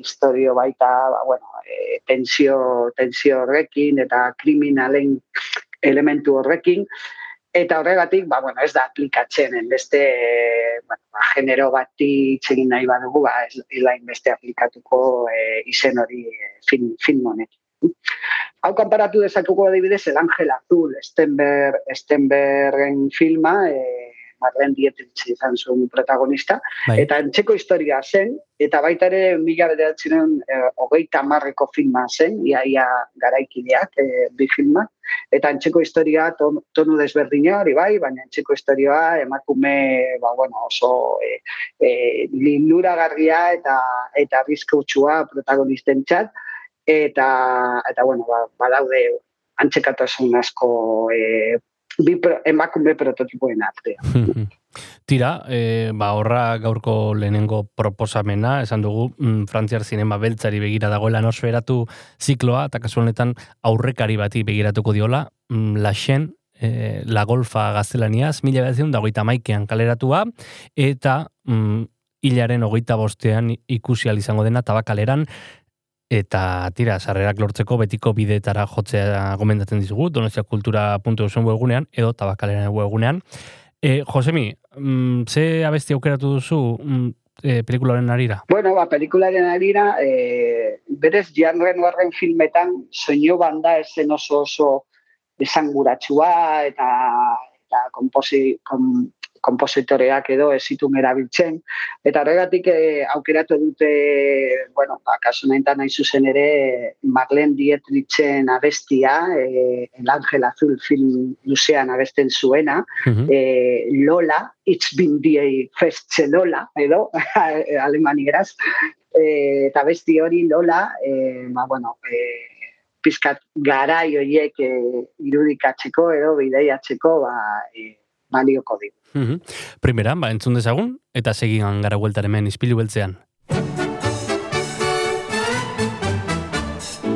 historio baita ba, bueno, e, tensio, tensio horrekin eta kriminalen elementu horrekin eta horregatik ba, bueno, ez da aplikatzen beste bueno, ba, genero bati txegin nahi badugu ba, ez lain beste aplikatuko e, izen hori e, film, film honekin. Hau kanparatu dezatuko adibidez el Ángel Azul, Stenberg, Stenbergen filma, e, Marlen Dietrich izan zuen protagonista. Bai. Eta entzeko historia zen, eta baita ere mila bederatzen e, hogeita marreko filma zen, iaia garaikideak e, bi filma. Eta entzeko historia ton, tonu desberdina hori bai, baina entzeko historia emakume ba, bueno, oso e, e, lindura garria eta, eta rizkautsua protagonisten txat. Eta, eta bueno, ba, badaude antzekatasun asko e, bi pro, emakume prototipoen artean. Tira, e, ba, horra gaurko lehenengo proposamena, esan dugu, mm, frantziar zinema beltzari begira dagoela nosferatu zikloa, eta kasu honetan aurrekari bati begiratuko diola, mm, laxen, e, la golfa gaztelaniaz, mila behatzen dagoita maikean kaleratua, eta mm, hilaren hogeita bostean ikusi izango dena tabakaleran, eta tira, sarrerak lortzeko betiko bidetara jotzea gomendatzen dizugu, donostia kultura.eusen webunean, edo tabakaleran webunean. E, Josemi, mm, ze abesti aukeratu duzu mm, e, pelikularen arira? Bueno, ba, pelikularen arira, e, berez, Jan Renoirren filmetan, soinu banda esen oso oso esanguratsua eta eta komposi, kom, kompositoreak edo ez zitun erabiltzen. Eta horregatik eh, aukeratu dute, bueno, ba, kasu nahi zuzen ere, Marlene Dietritzen abestia, eh, El Ángel Azul film luzean abesten zuena, eh, Lola, It's been the festze Lola, edo, alemanieraz, eh, eta besti hori Lola, eh, ba, bueno, eh, pizkat garai horiek eh, irudikatzeko edo bideiatzeko ba, eh, balioko digu. Mm Primera, ba, entzun dezagun, eta segigan gara hueltar hemen izpilu beltzean.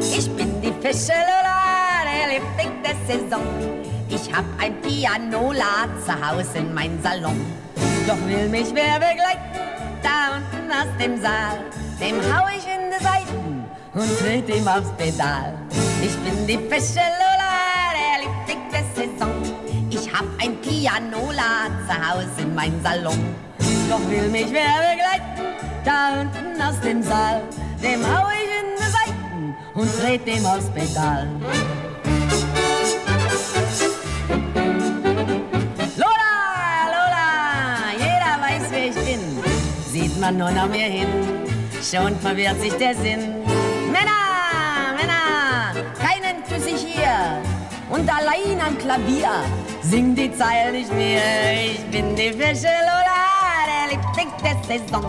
Ich bin die Fische Lola, der Saison. Ich hab ein Pianola zu Hause in mein Salon. Doch will mich wer begleiten, da unten aus dem Saal. Dem hau ich in die Seiten und tritt ihm aufs Pedal. Ich bin die Fische Lola, der Liebling der Saison. Hab ein Pianola zu Hause in mein Salon. Doch will mich wer begleiten, da unten aus dem Saal. Dem hau ich in die Seiten und dreht dem aufs Pedal. Lola, Lola, jeder weiß, wer ich bin. Sieht man nur noch mir hin, schon verwirrt sich der Sinn. Und allein am Klavier sing die Zeilen nicht mehr. Ich bin die Fische Lola, der Liebling der Saison.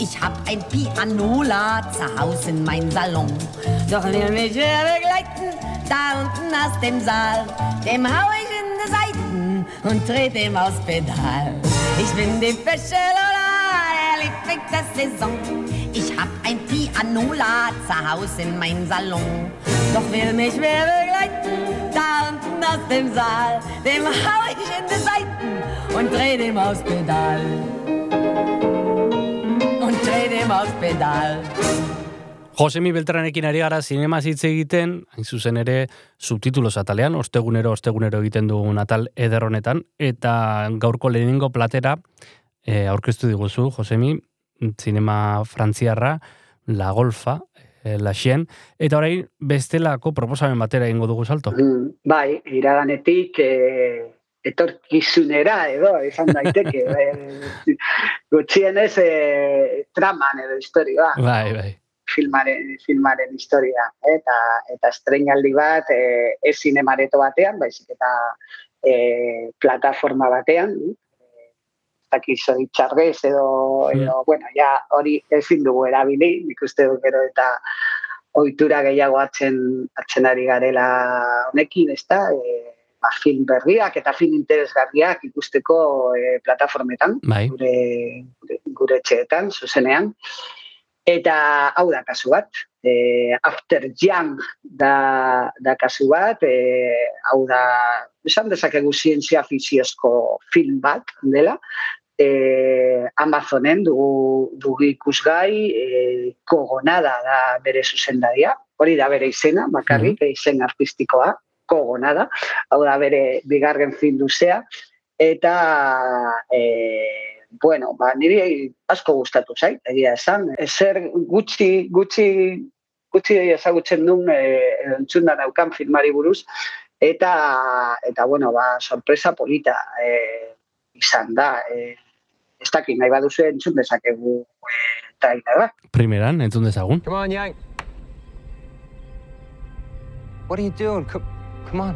Ich hab ein Pianola zu Hause in mein Salon. Doch will mich wer begleiten, da unten aus dem Saal. Dem hau ich in die Seiten und dreht dem aufs Pedal. Ich bin die Fische Lola, der Liebling der Saison. Ein Pianola zu Hause in mein Salon. Doch will mich wer begleiten, da unten aus dem Saal. Dem hau ich in die Seiten und dreh dem aufs Pedal. Und dreh dem aufs Pedal. Josemi Beltranekin ari gara zinema hitz egiten, hain zuzen ere subtitulos atalean, ostegunero, ostegunero egiten dugun atal ederronetan, eta gaurko lehenengo platera e, aurkeztu diguzu, Josemi, zinema frantziarra, La Golfa, e, La Xien, eta orain bestelako proposamen batera egingo dugu salto. Mm, bai, iraganetik e, etorkizunera edo, izan daiteke. e, gutxienez e, traman edo historia. Bai, bai filmaren, filmaren historia. Eta, eta estrenaldi bat, e, ez zinemareto batean, baizik eta e, plataforma batean, zaki zoritxarrez edo, edo, bueno, ja hori ezin dugu erabili, nik uste dut gero eta ohitura gehiago atzen, atzen ari garela honekin, ez da, e, ba, film berriak eta film interesgarriak ikusteko e, plataformetan, bai. gure, gure, gure txeetan, zuzenean. Eta hau da kasu bat, e, After Young da, da kasu bat, e, hau da, esan dezakegu zientzia fiziozko film bat, dela, e, Amazonen dugu, dugu ikusgai, e, kogonada da bere zuzendaria, hori da bere izena, bakarrik, mm izen artistikoa, kogonada, hau da bere bigarren film duzea, eta e, bueno, ba, niri asko gustatu zait, egia esan. Ezer gutxi, gutxi, gutxi ezagutzen duen e, entzunda daukan filmari buruz, eta, eta bueno, ba, sorpresa polita e, izan da. E, ez dakit, nahi baduzu entzun dezakegu eh, e, trailer bat. Primeran, entzun dezagun. Come on, Yang. What are you doing? Come, come on.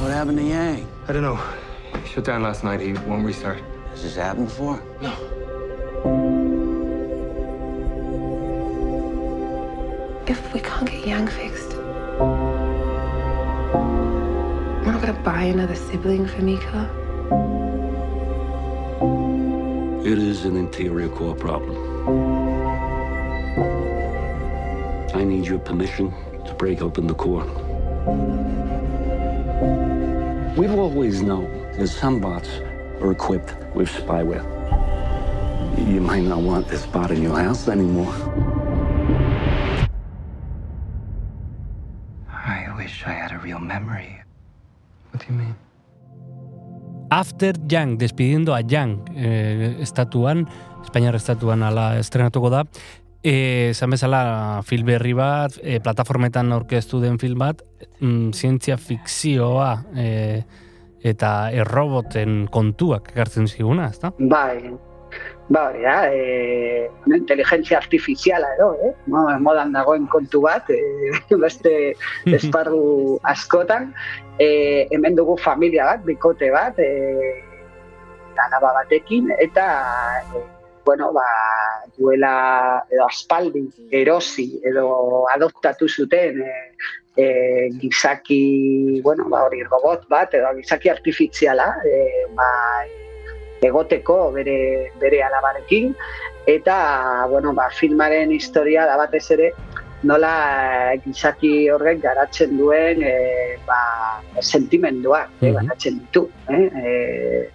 What happened to Yang? I don't know. He shut down last night. He won't restart. Has this happened before? No. If we can't get Yang fixed. We're gonna buy another sibling for Mika. It is an interior core problem. I need your permission to break open the core. We've always known that some bots are equipped with spyware. You might not want this bot in your house anymore. I wish I had a real memory. What do you mean? After Young, despidiendo a Young, eh, estatuan, Espainiar estatuan ala estrenatuko da, eh, esan bezala film berri bat, eh, plataformetan aurkeztu den film bat, mm, zientzia fikzioa eh, eta erroboten kontuak ekartzen ziguna, ezta? Bai, bai, ja, e, inteligentzia artifiziala edo, eh? Mo- modan dagoen kontu bat, e, beste esparru askotan. E, hemen dugu familia bat, bikote bat, e, alaba batekin, eta e, bueno, ba, duela edo aspaldi erosi edo adoptatu zuten e, e, gizaki, bueno, ba, hori robot bat, edo gizaki artifiziala, e, ba, egoteko bere, bere alabarekin, eta, bueno, ba, filmaren historia da batez ere, nola gizaki horrek garatzen duen e, ba, sentimenduak, Mhm. garatzen ditu. Eh? E,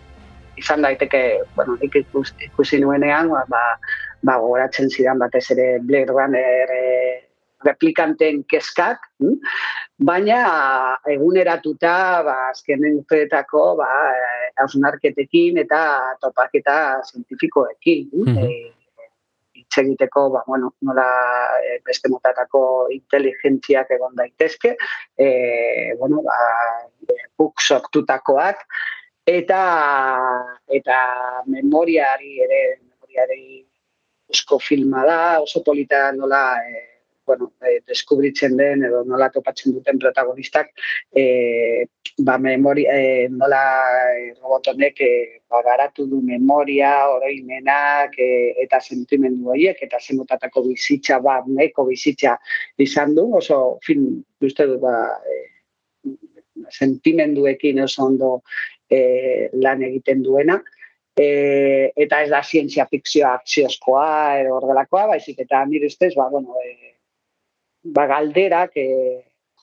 izan daiteke, bueno, nik ikus, ikusi nuenean, ba, ba, gogoratzen zidan batez ere Blade Runner e, replikanten keskak, hm? baina eguneratuta ba, azkenen urteetako ba, eh, hausnarketekin eta topaketa zientifikoekin. hm? Mhm. E, hitz egiteko, ba, bueno, nola eh, beste motatako inteligentziak egon daitezke, e, bueno, ba, guk sortutakoak, eta eta memoriari ere, memoriari eusko filma da, oso polita nola e, bueno, e, deskubritzen den edo nola topatzen duten protagonistak e, ba, memori, e, nola e, robot honek e, ba, garatu du memoria, oroimenak e, eta sentimendu horiek eta zemotatako bizitza ba, neko bizitza izan du, oso film uste dut ba, e, sentimenduekin oso ondo e, lan egiten duena. E, eta ez da zientzia fikzioa akziozkoa edo horrelakoa, baizik eta nire ustez, ba, bueno, e, ba, galderak e,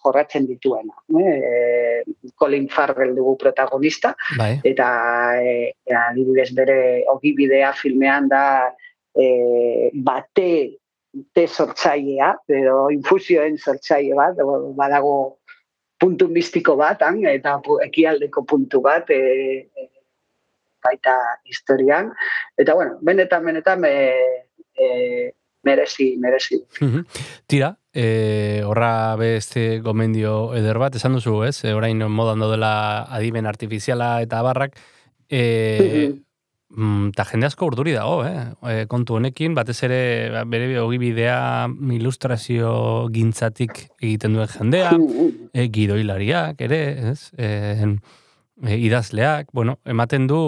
jorratzen dituena. E, Colin Farrell dugu protagonista, Bai. eta e, adibidez bere ogibidea filmean da e, bate te sortzailea, edo infusioen sortzaile bat, badago puntu mistiko bat, han, eta ekialdeko puntu bat, e, e, baita historian. Eta, bueno, benetan, benetan, e, e, merezi, merezi. Tira, e, horra beste gomendio eder bat, esan duzu, ez? E, orain modan daudela adimen artifiziala eta barrak, e, mm, ta jende asko urduri dago, eh? E, kontu honekin, batez ere ba, bere ogibidea ilustrazio gintzatik egiten duen jendea, e, gidoilariak ere, ez? E, e, idazleak, bueno, ematen du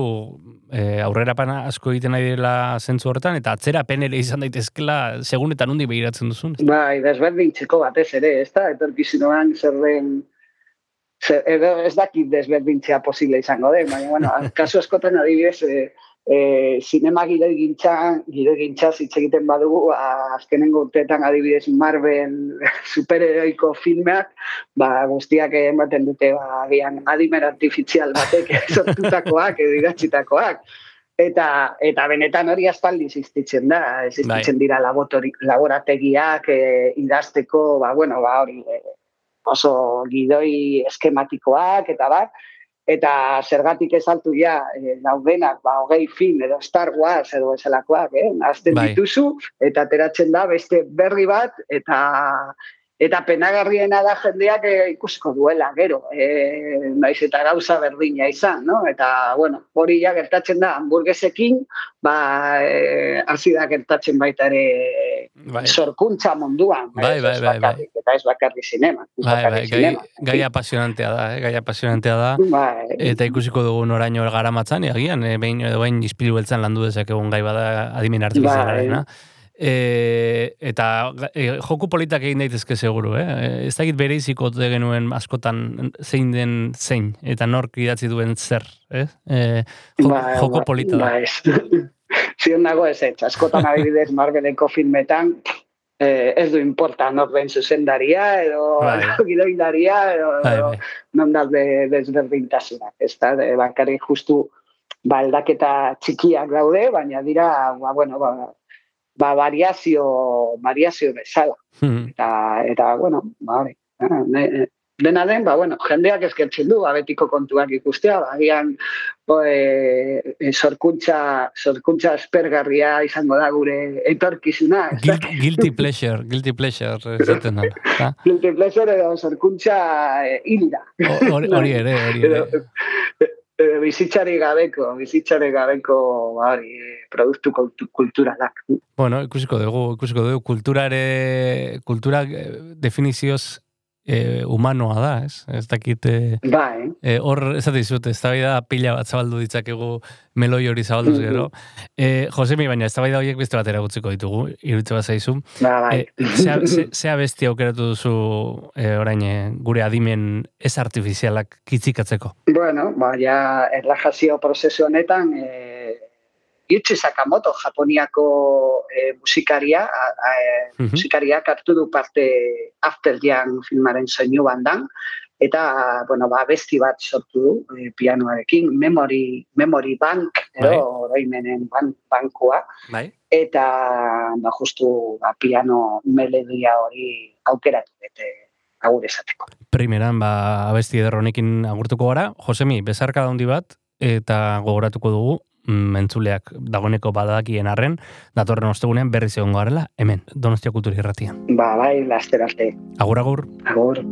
e, aurrerapana asko egiten nahi dela zentzu horretan, eta atzerapen ere izan daitezkela, segun eta nundi begiratzen duzun. Bai, desberdintzeko batez ere, ez da, etorkizunoan zer den, zer, edo ez dakit desberdintzea posible izango den, baina, bueno, kasu askotan adibidez, e, e, sinema gire gintzan, gire gintzaz hitz egiten badugu, a, azkenengo urteetan adibidez Marvel superheroiko filmeak, ba, guztiak ematen dute, ba, agian adimen artifizial batek sortutakoak, edo idatzitakoak. Eta, eta benetan hori aspaldi existitzen da, existitzen dira laboratori, laborategiak e, idazteko, ba, bueno, ba, hori, e, oso gidoi eskematikoak eta bat, eta zergatik ez altu ja e, daudenak, ba, hogei film edo Star Wars edo eselakoak, eh? Azten Bai. dituzu, eta ateratzen da beste berri bat, eta eta penagarriena da jendeak e, ikusiko duela, gero, e, naiz eta gauza berdina izan, no? Eta, bueno, hori ja gertatzen da, hamburguesekin, ba, e, hasi da gertatzen baita ere Bai. sorkuntza munduan, Bai, bai, bai, bakarrik, eta ez bakarrik sinema. ez Bai, bai, gai, gai apasionantea da, eh? gai apasionantea da. Bai. Eta ikusiko dugu noraino gara matzan, agian, eh, behin edo behin ispilu beltzan landu dezakegun gai bada adimen artifizialarena. E, eta e, joku politak egin daitezke seguru, eh? Ez dakit bere iziko genuen askotan zein den zein, eta nork idatzi duen zer, eh? E, jo, Ba, joko ba, polita da. Ba, ez. Zion nago ez ez, askotan adibidez Marveleko filmetan, eh, ez du importa nor den zuzendaria, edo Bai. gidoilaria, edo, Bai, edo bai. non daude desberdintasunak, ez da, de, bakarrik justu ba, aldaketa txikiak daude, baina dira, ba, bueno, ba, ba, variazio, variazio bezala. Hmm. Eta, eta bueno, ba, hori, ah, ne- dena den, ba, bueno, jendeak eskertzen du, abetiko kontuak ikustea, ba, agian, bo, e, e, sorkuntza, sorkuntza espergarria izango da gure etorkizuna? Guilty, guilty pleasure, guilty pleasure, esaten da. Guilty pleasure edo sorkuntza e, hilda. Hori ere, hori ere. Edo bizitzari gabeko, bizitzari gabeko, hori, produktu kultu- kulturalak. Bueno, ikusiko dugu, ikusiko dugu, kultura ere, kultura eh, definizioz eh, humanoa da, ez? Ez dakit, eh, Ba, eh? eh, hor, ez dizut, ez da pila bat zabaldu ditzakegu meloi hori zabalduz gero. Eh, Josemi, baina ez da horiek beste batera gutziko ditugu, irutze bat zaizu. Ba, bai. Eh, zea, ze- zea besti aukeratu duzu eh, orain gure adimen ez artifizialak kitzikatzeko. Bueno, ba, ja, erlajazio prozesu honetan, e, Yuichi Sakamoto, Japoniako e, musikaria, a, a, e, Mhm. musikariak hartu du parte After Young filmaren soinu bandan, eta, bueno, ba, besti bat sortu du e, pianoarekin, Memory, Memory Bank, edo, Bai. oroimenen ban, bankua, Bai? eta, ba, justu, ba, piano melodia hori aukeratu dute agur esateko. Primeran, ba, abesti eder honekin agurtuko gara. Josemi, bezarka handi bat, eta gogoratuko dugu, mentzuleak dagoeneko badakien arren, datorren ostegunean berriz egongo garela, hemen, Donostia Kultura Irratian. Ba, bai, laster arte. Agur, agur. Agur.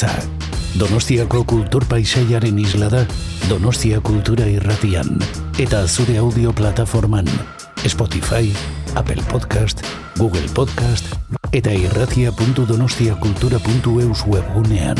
Beltza. Donostiako kultur paisaiaren isla da, Donostia Kultura Irratian, eta zure audio plataforman, Spotify, Apple Podcast, Google Podcast, eta irratia.donostiakultura.eus webgunean.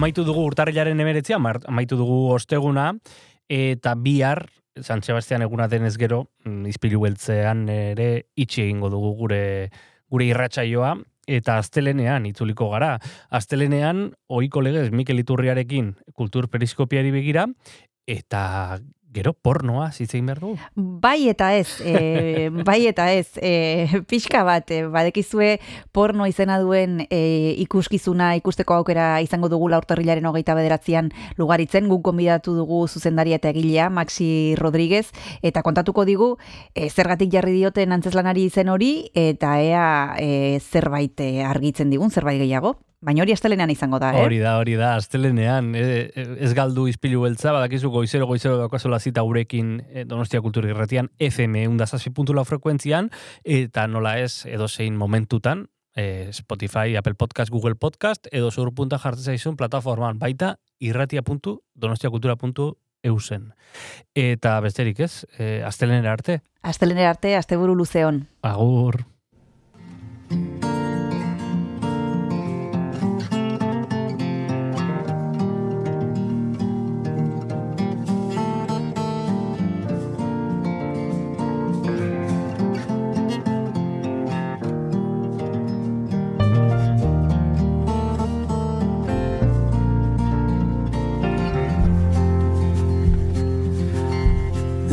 Amaitu dugu urtarrilaren emeretzia, amaitu dugu osteguna, eta bihar, San Sebastian eguna denez gero, mm, izpilu beltzean ere itxi egingo dugu gure gure irratsaioa eta astelenean itzuliko gara. Astelenean ohiko legez Mikel Iturriarekin kultur periskopiari begira eta Gero, pornoa, zitzein behar du? Bai eta ez, e, bai eta ez, e, pixka bat, e, badekizue porno izena duen e, ikuskizuna ikusteko aukera izango dugu laurtarrilaren hogeita bederatzean lugaritzen, guk konbidatu dugu zuzendaria eta egilea, Maxi Rodríguez, eta kontatuko digu, e, zergatik jarri dioten antzeslanari izen hori, eta ea e, zerbait argitzen digun, zerbait gehiago. Baina hori astelenean izango da, eh? Hori da, hori da, astelenean. E, ez galdu izpilu beltza, badakizu goizero, goizero daukazola zita gurekin e, Donostia Kultura Irratian, FM undazazpi.la frekuentzian, eta nola ez, edo zein momentutan, e, Spotify, Apple Podcast, Google Podcast, edo zur punta jartzen zaizun plataformaan, baita irratia.donostiakultura.eusen. Eta besterik ez, e, astelenera arte? Astelenera arte, asteburu luzeon. Agur.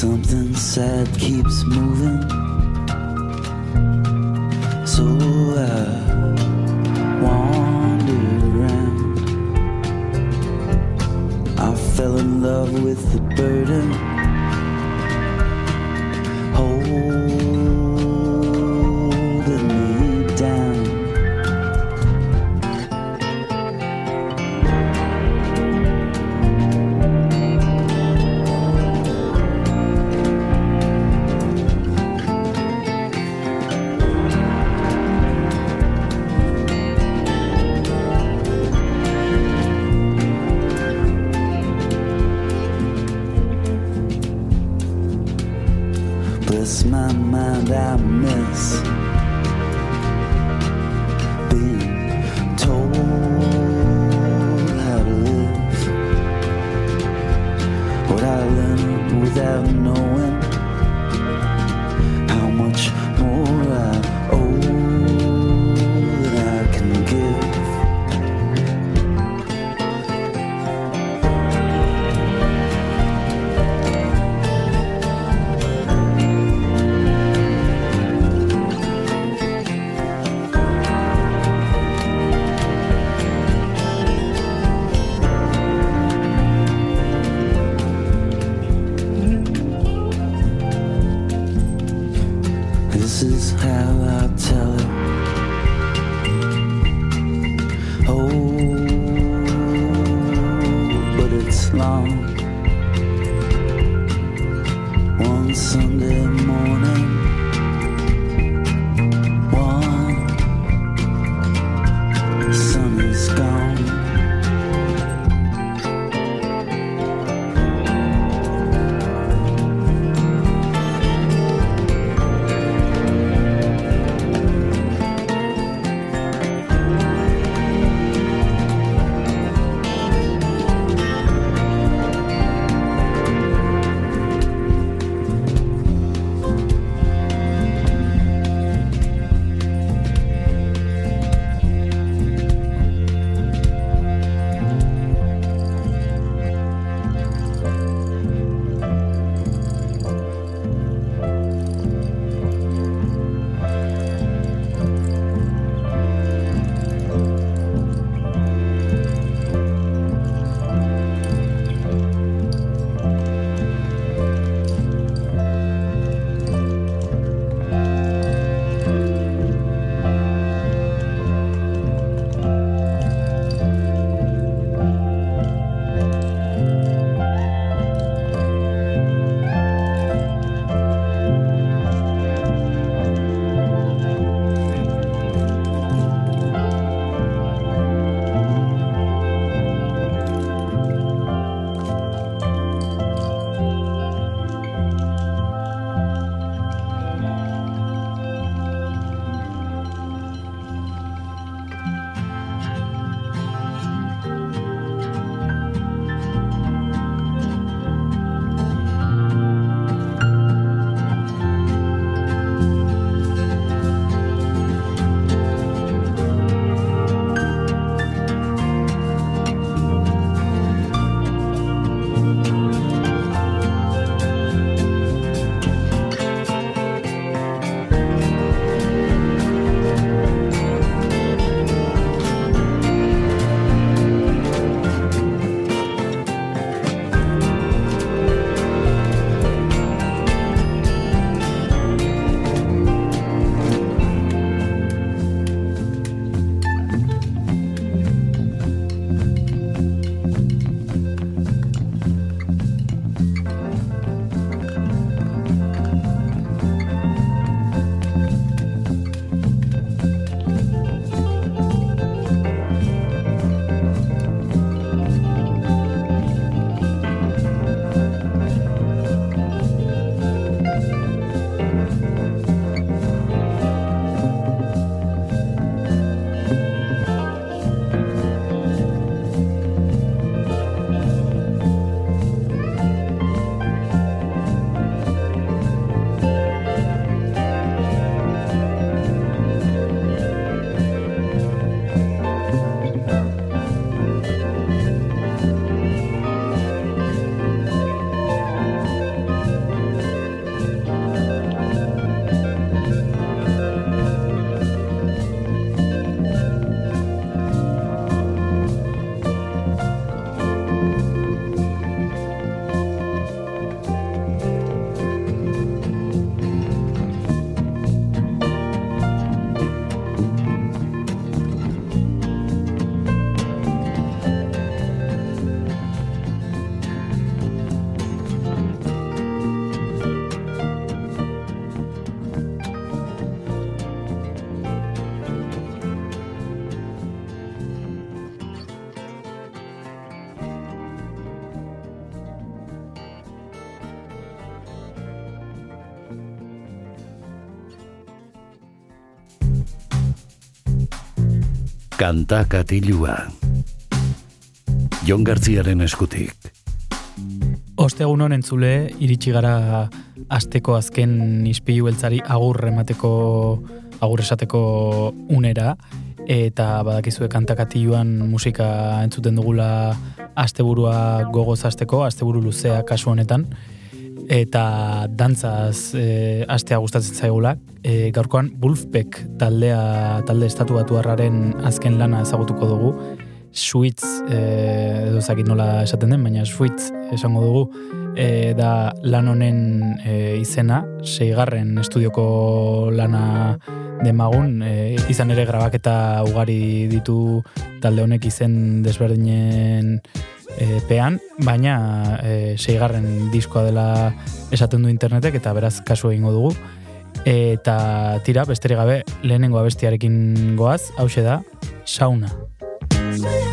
Something sad keeps moving. So I wandered around. I fell in love with the burden. Kanta katilua. Jon Gartziaren eskutik. Ostegun honen zule, iritsi gara asteko azken ispilu beltzari agur emateko agur esateko unera eta badakizue kantakatiluan musika entzuten dugula asteburua gogoz asteko, asteburu luzea kasu honetan eta dantzaz e, astea gustatzen zaigula. E, gaurkoan Wolfpack taldea talde estatu batuarraren azken lana ezagutuko dugu. Sweets, e, edo zakit nola esaten den, baina Sweets esango dugu, e, da lan honen e, izena, seigarren estudioko lana demagun, e, izan ere grabaketa ugari ditu talde honek izen desberdinen e, pean, baina e, seigarren diskoa dela esaten du internetek eta beraz kasu egingo dugu. Eta tira, besterik gabe, lehenengo abestiarekin goaz, hause da, sauna. not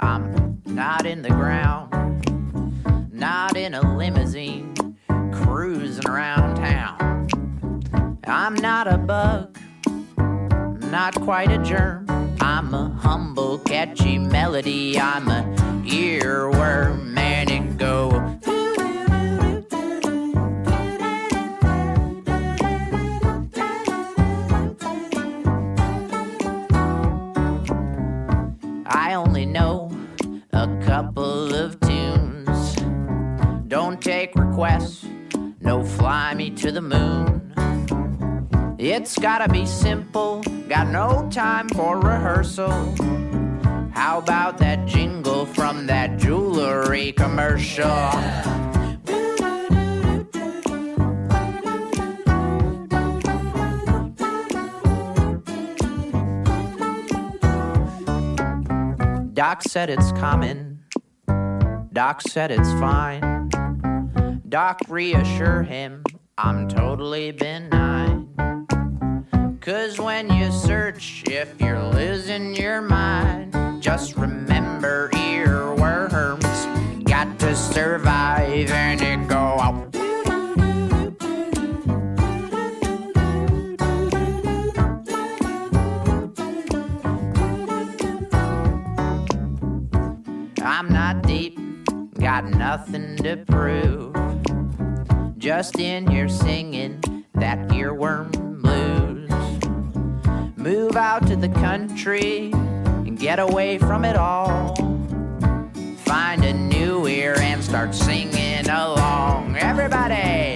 I'm not in the ground. Not in a limousine cruising around town. I'm not a bug, not quite a germ. gotta be simple. Got no time for rehearsal. How about that jingle from that jewelry commercial? Doc said it's common. Doc said it's fine. Doc reassure him I'm totally benign. Cause when you search, if you're losing your mind, just remember earworms. Got to survive and it go out. I'm not deep, got nothing to prove. Just in here singing that earworm blues. Move out to the country and get away from it all. Find a new ear and start singing along. Everybody!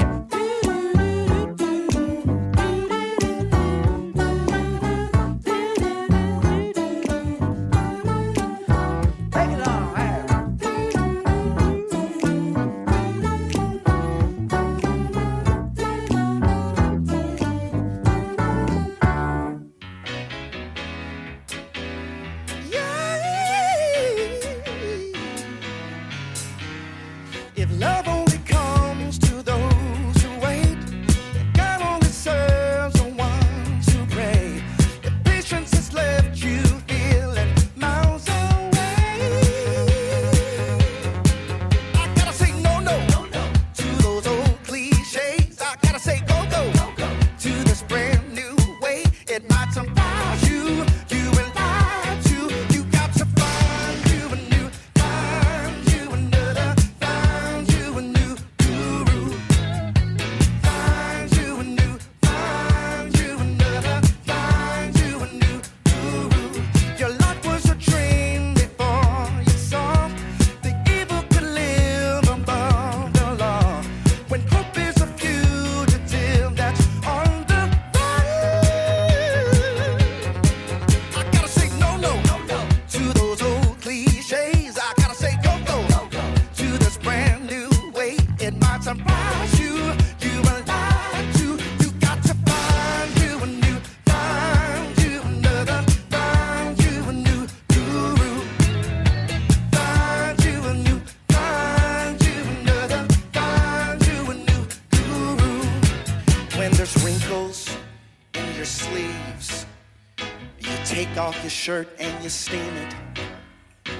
your shirt and you steam it.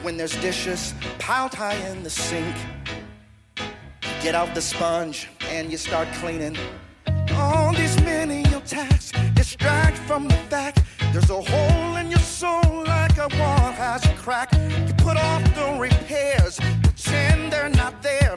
When there's dishes piled high in the sink, get out the sponge and you start cleaning. All these menial tasks distract from the fact there's a hole in your soul like a wall has a crack. You put off the repairs, pretend they're not there.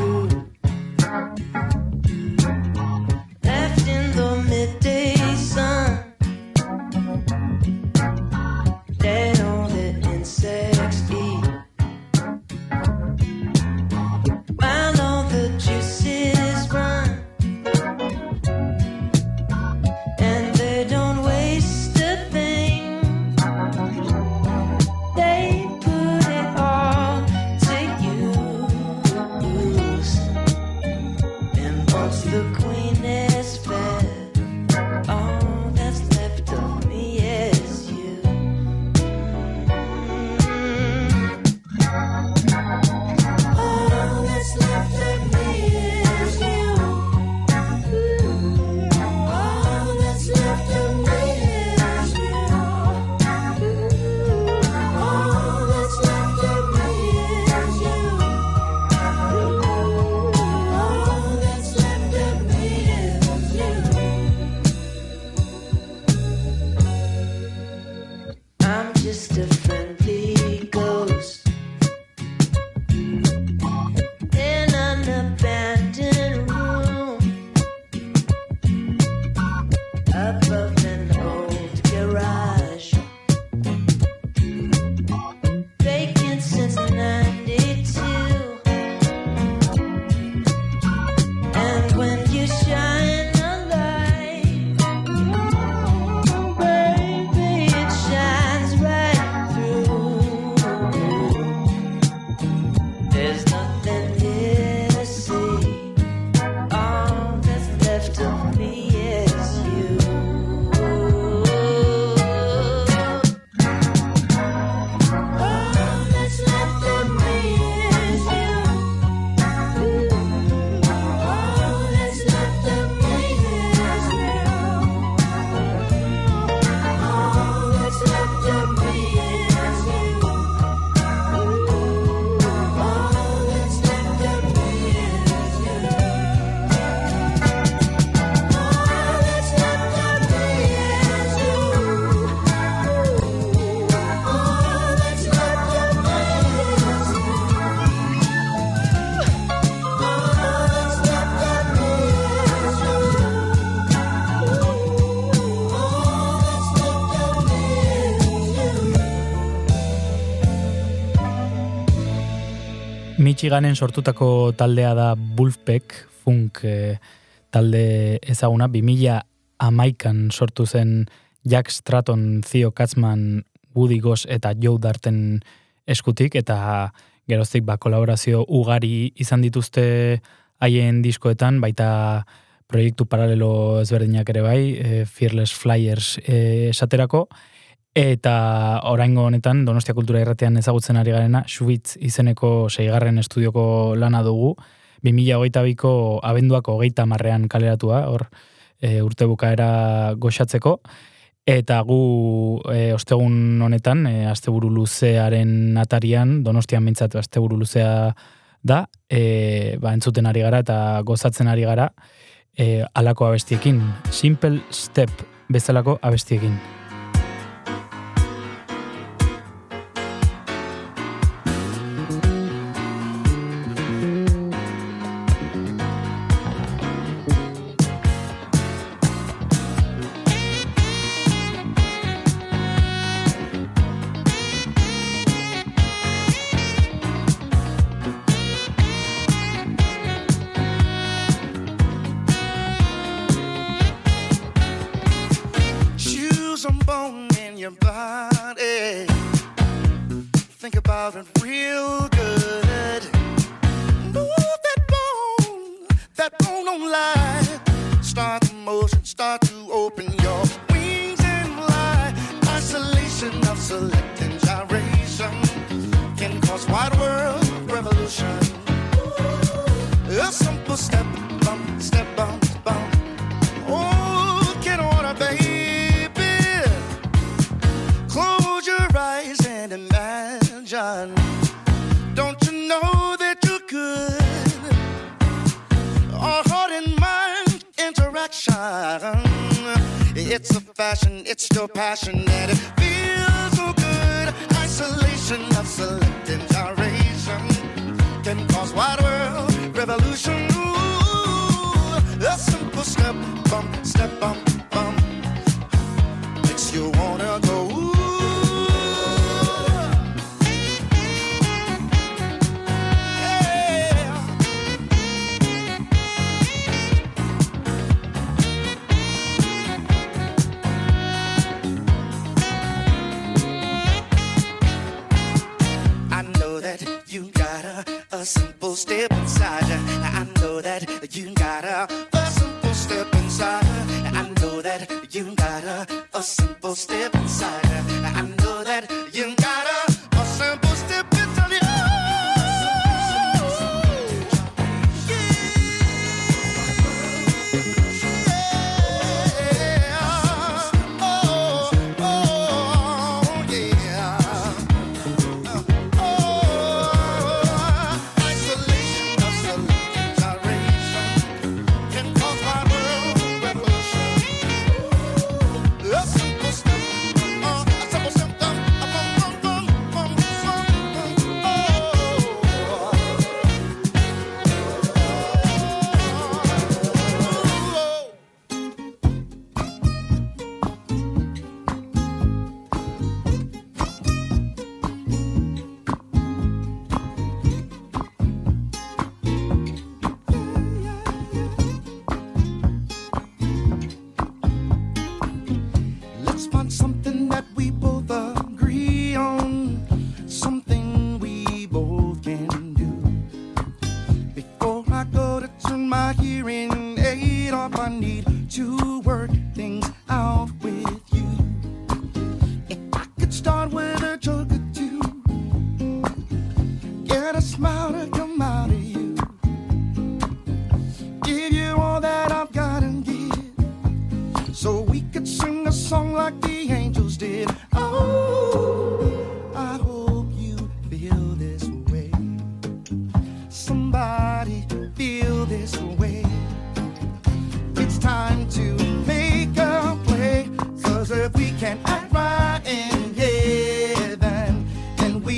Michiganen sortutako taldea da Wolfpack, funk eh, talde ezaguna, 2000 amaikan sortu zen Jack Stratton, Theo Katzman, Woody Goss eta Joe Darten eskutik, eta geroztik ba, kolaborazio ugari izan dituzte haien diskoetan, baita proiektu paralelo ezberdinak ere bai, e, Fearless Flyers e, esaterako, eta oraingo honetan Donostia Kultura Irratean ezagutzen ari garena, Schwitz izeneko seigarren estudioko lana dugu, 2008ko abenduako hogeita marrean kaleratua, hor e, urte bukaera goxatzeko, eta gu e, ostegun honetan, e, asteburu luzearen atarian, Donostian mintzatu asteburu luzea da, e, ba, entzuten ari gara eta gozatzen ari gara, e, alako abestiekin, Simple Step bezalako abestiekin.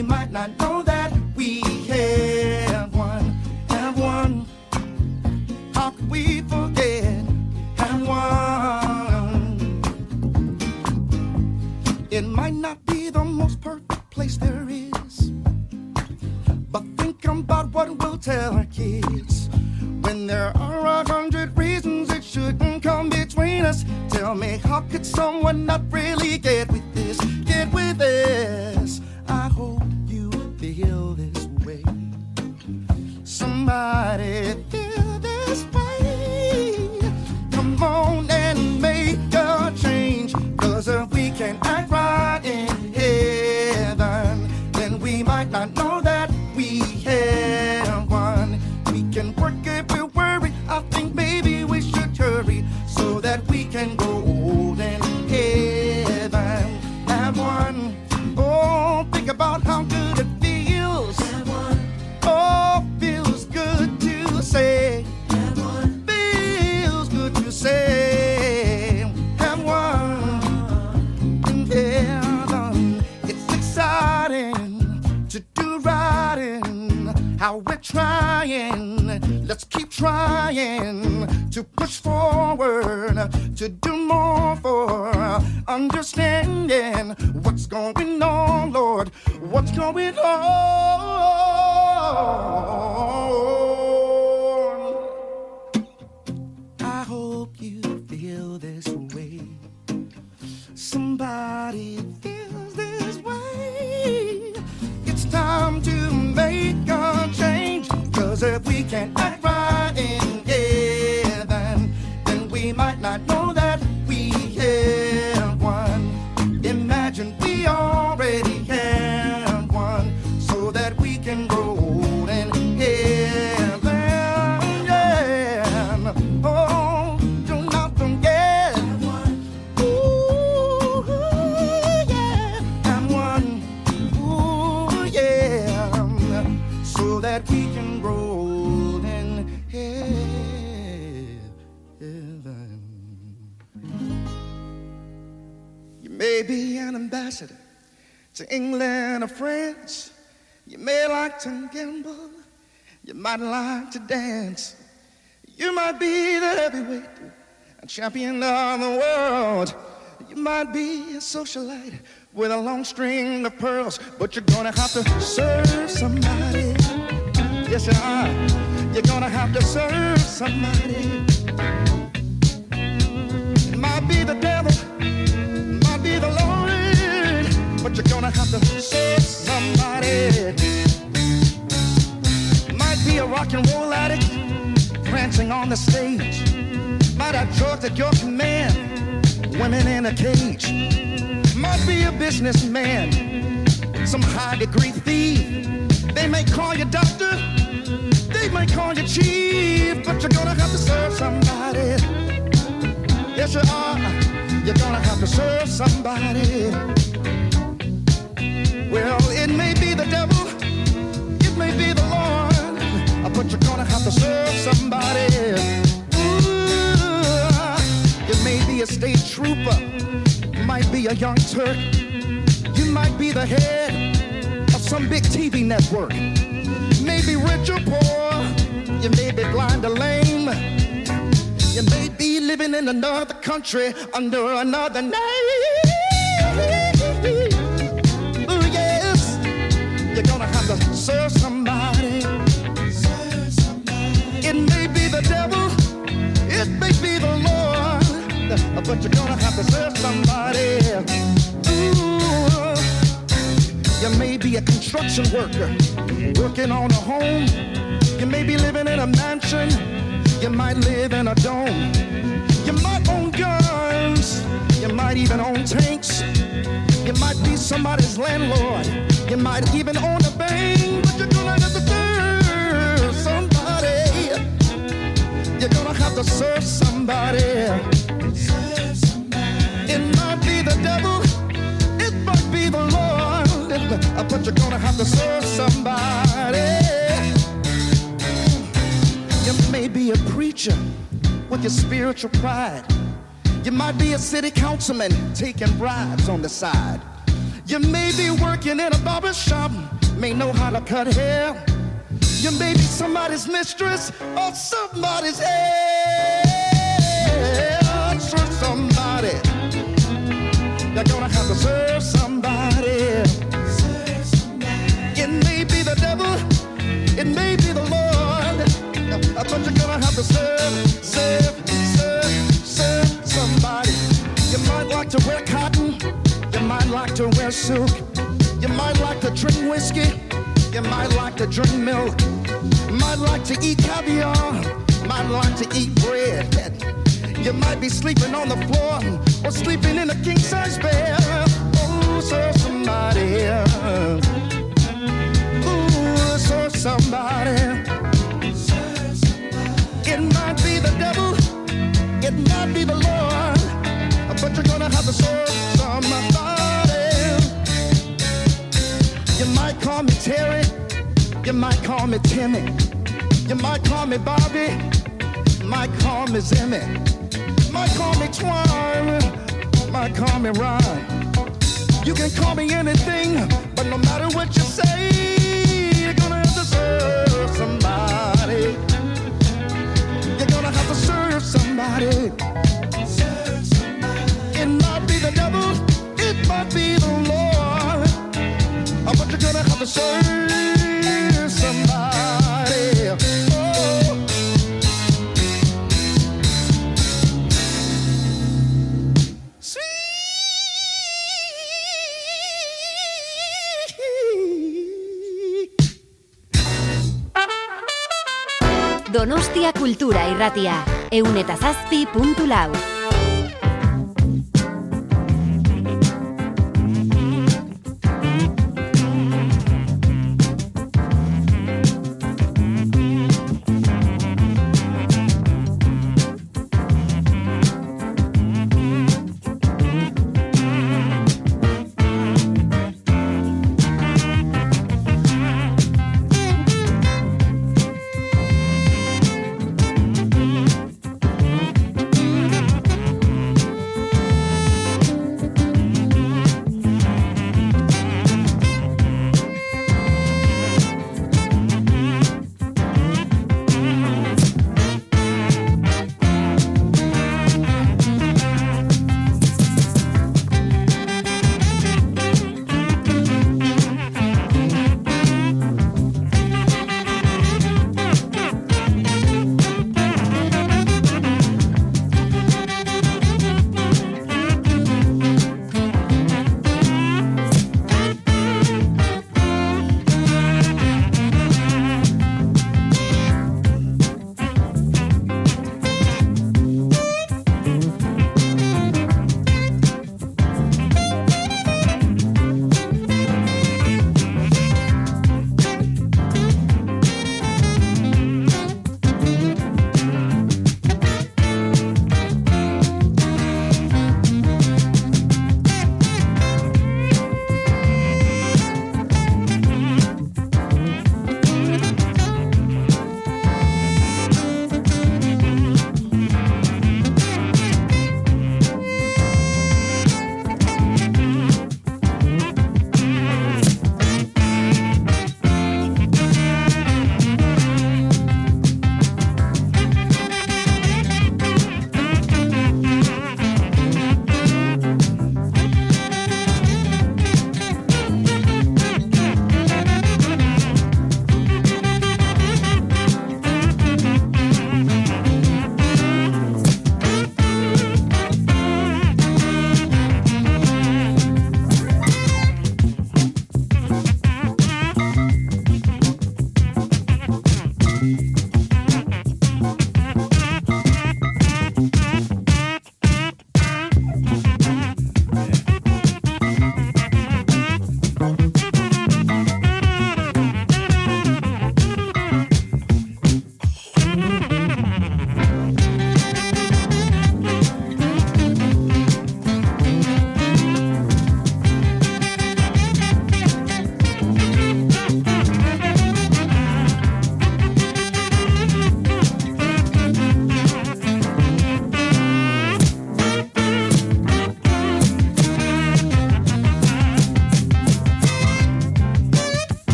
We might not know that we have one. Have one. How could we forget? Have one. It might not be the most perfect place there is, but think about what we'll tell our kids when there are a hundred reasons it shouldn't come between us? Tell me, how could someone not really get? Get champion of the world. You might be a socialite with a long string of pearls, but you're gonna have to serve somebody. Yes, you are. You're gonna have to serve somebody. Might be the devil, might be the Lord, but you're gonna have to serve somebody. Might be a rock and roll addict prancing on the stage. Might have drugs at your command, women in a cage. Might be a businessman, some high degree thief. They may call you doctor, they may call you chief, but you're gonna have to serve somebody. Yes, you are. You're gonna have to serve somebody. Well, it may be the devil, it may be the Lord, but you're gonna have to serve somebody. Be a state trooper, you might be a young Turk, you might be the head of some big TV network. Maybe rich or poor, you may be blind or lame. You may be living in another country under another name. But you're gonna have to serve somebody. Ooh, you may be a construction worker working on a home. You may be living in a mansion. You might live in a dome. You might own guns. You might even own tanks. You might be somebody's landlord. You might even own a bank. But you're gonna have to serve somebody. You're gonna have to serve somebody. Be the devil. It might be the Lord. But you're gonna have to serve somebody. You may be a preacher with your spiritual pride. You might be a city councilman taking bribes on the side. You may be working in a barber shop, may know how to cut hair. You may be somebody's mistress or somebody's heir. You're gonna have to serve somebody. Serve somebody. It may be the devil, it may be the Lord, but you're gonna have to serve, serve, serve, serve somebody. You might like to wear cotton, you might like to wear silk, you might like to drink whiskey, you might like to drink milk, might like to eat caviar, might like to eat bread. You might be sleeping on the floor or sleeping in a king size bed. Oh, so somebody. Ooh, so somebody. It might be the devil. It might be the Lord. But you're gonna have to serve somebody. You might call me Terry. You might call me Timmy. You might call me Bobby. Might call me Zimmy. Might call me Twine. Might call me Ron. You can call me anything, but no matter what you say, you're gonna have to serve somebody. You're gonna have to serve somebody. It might be the devil, it might be the Lord, but you're gonna have to serve Donostia Kultura Irratia. Eun eta zazpi puntu lau.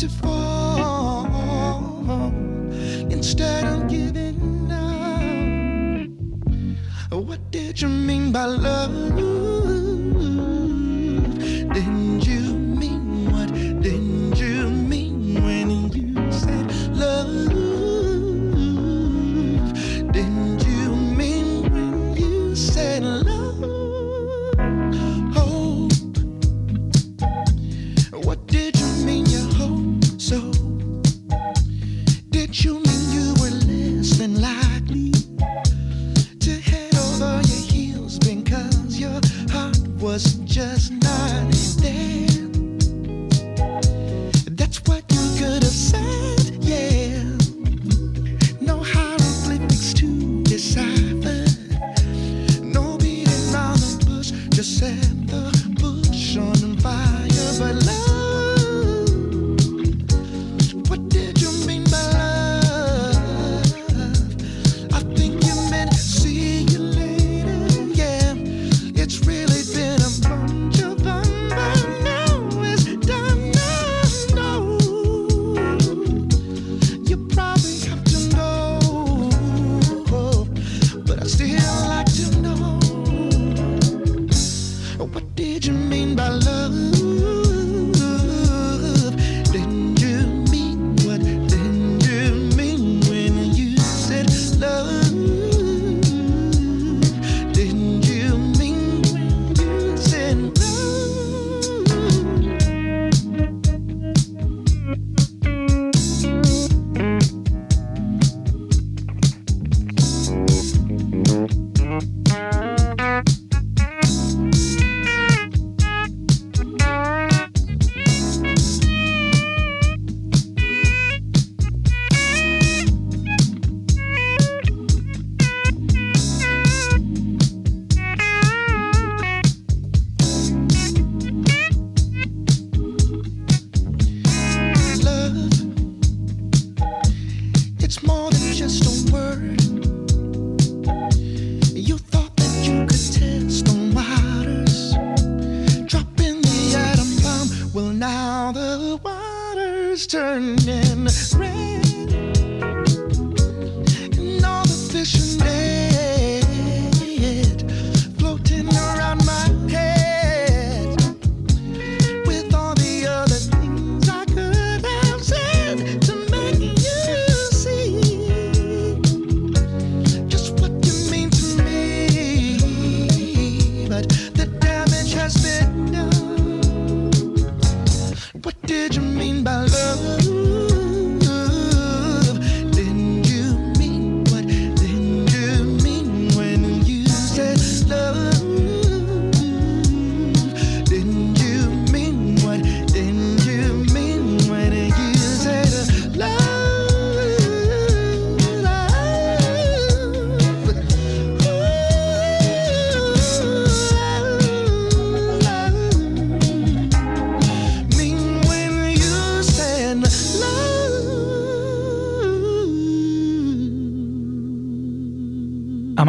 to fall instead of giving up. What did you mean by love?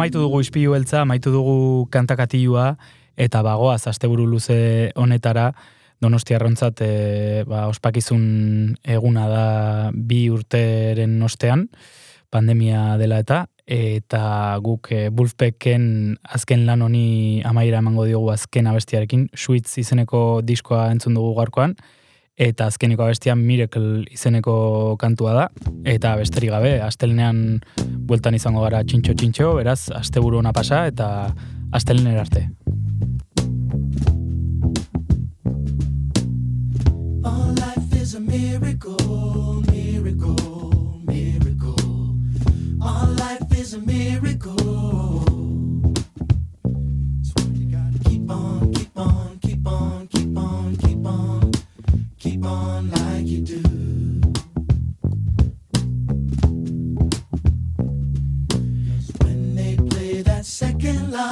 Amaitu dugu ispilu beltza, amaitu dugu kantakatilua, eta bagoaz asteburu luze honetara, donostiarrontzat e, ba, ospakizun eguna da bi urteren ostean, pandemia dela eta, eta guk eh, e, Bulfpeken azken lan honi amaira emango diogu azken abestiarekin, Suiz izeneko diskoa entzun dugu gaurkoan, eta azkeniko abestian Miracle izeneko kantua da, eta besterik gabe, astelenean bueltan izango gara txintxo-txintxo, beraz, asteburu ona pasa, eta astelener arte. All life is a miracle, miracle, miracle. All life is a miracle. on like you do. Cause when they play that second line.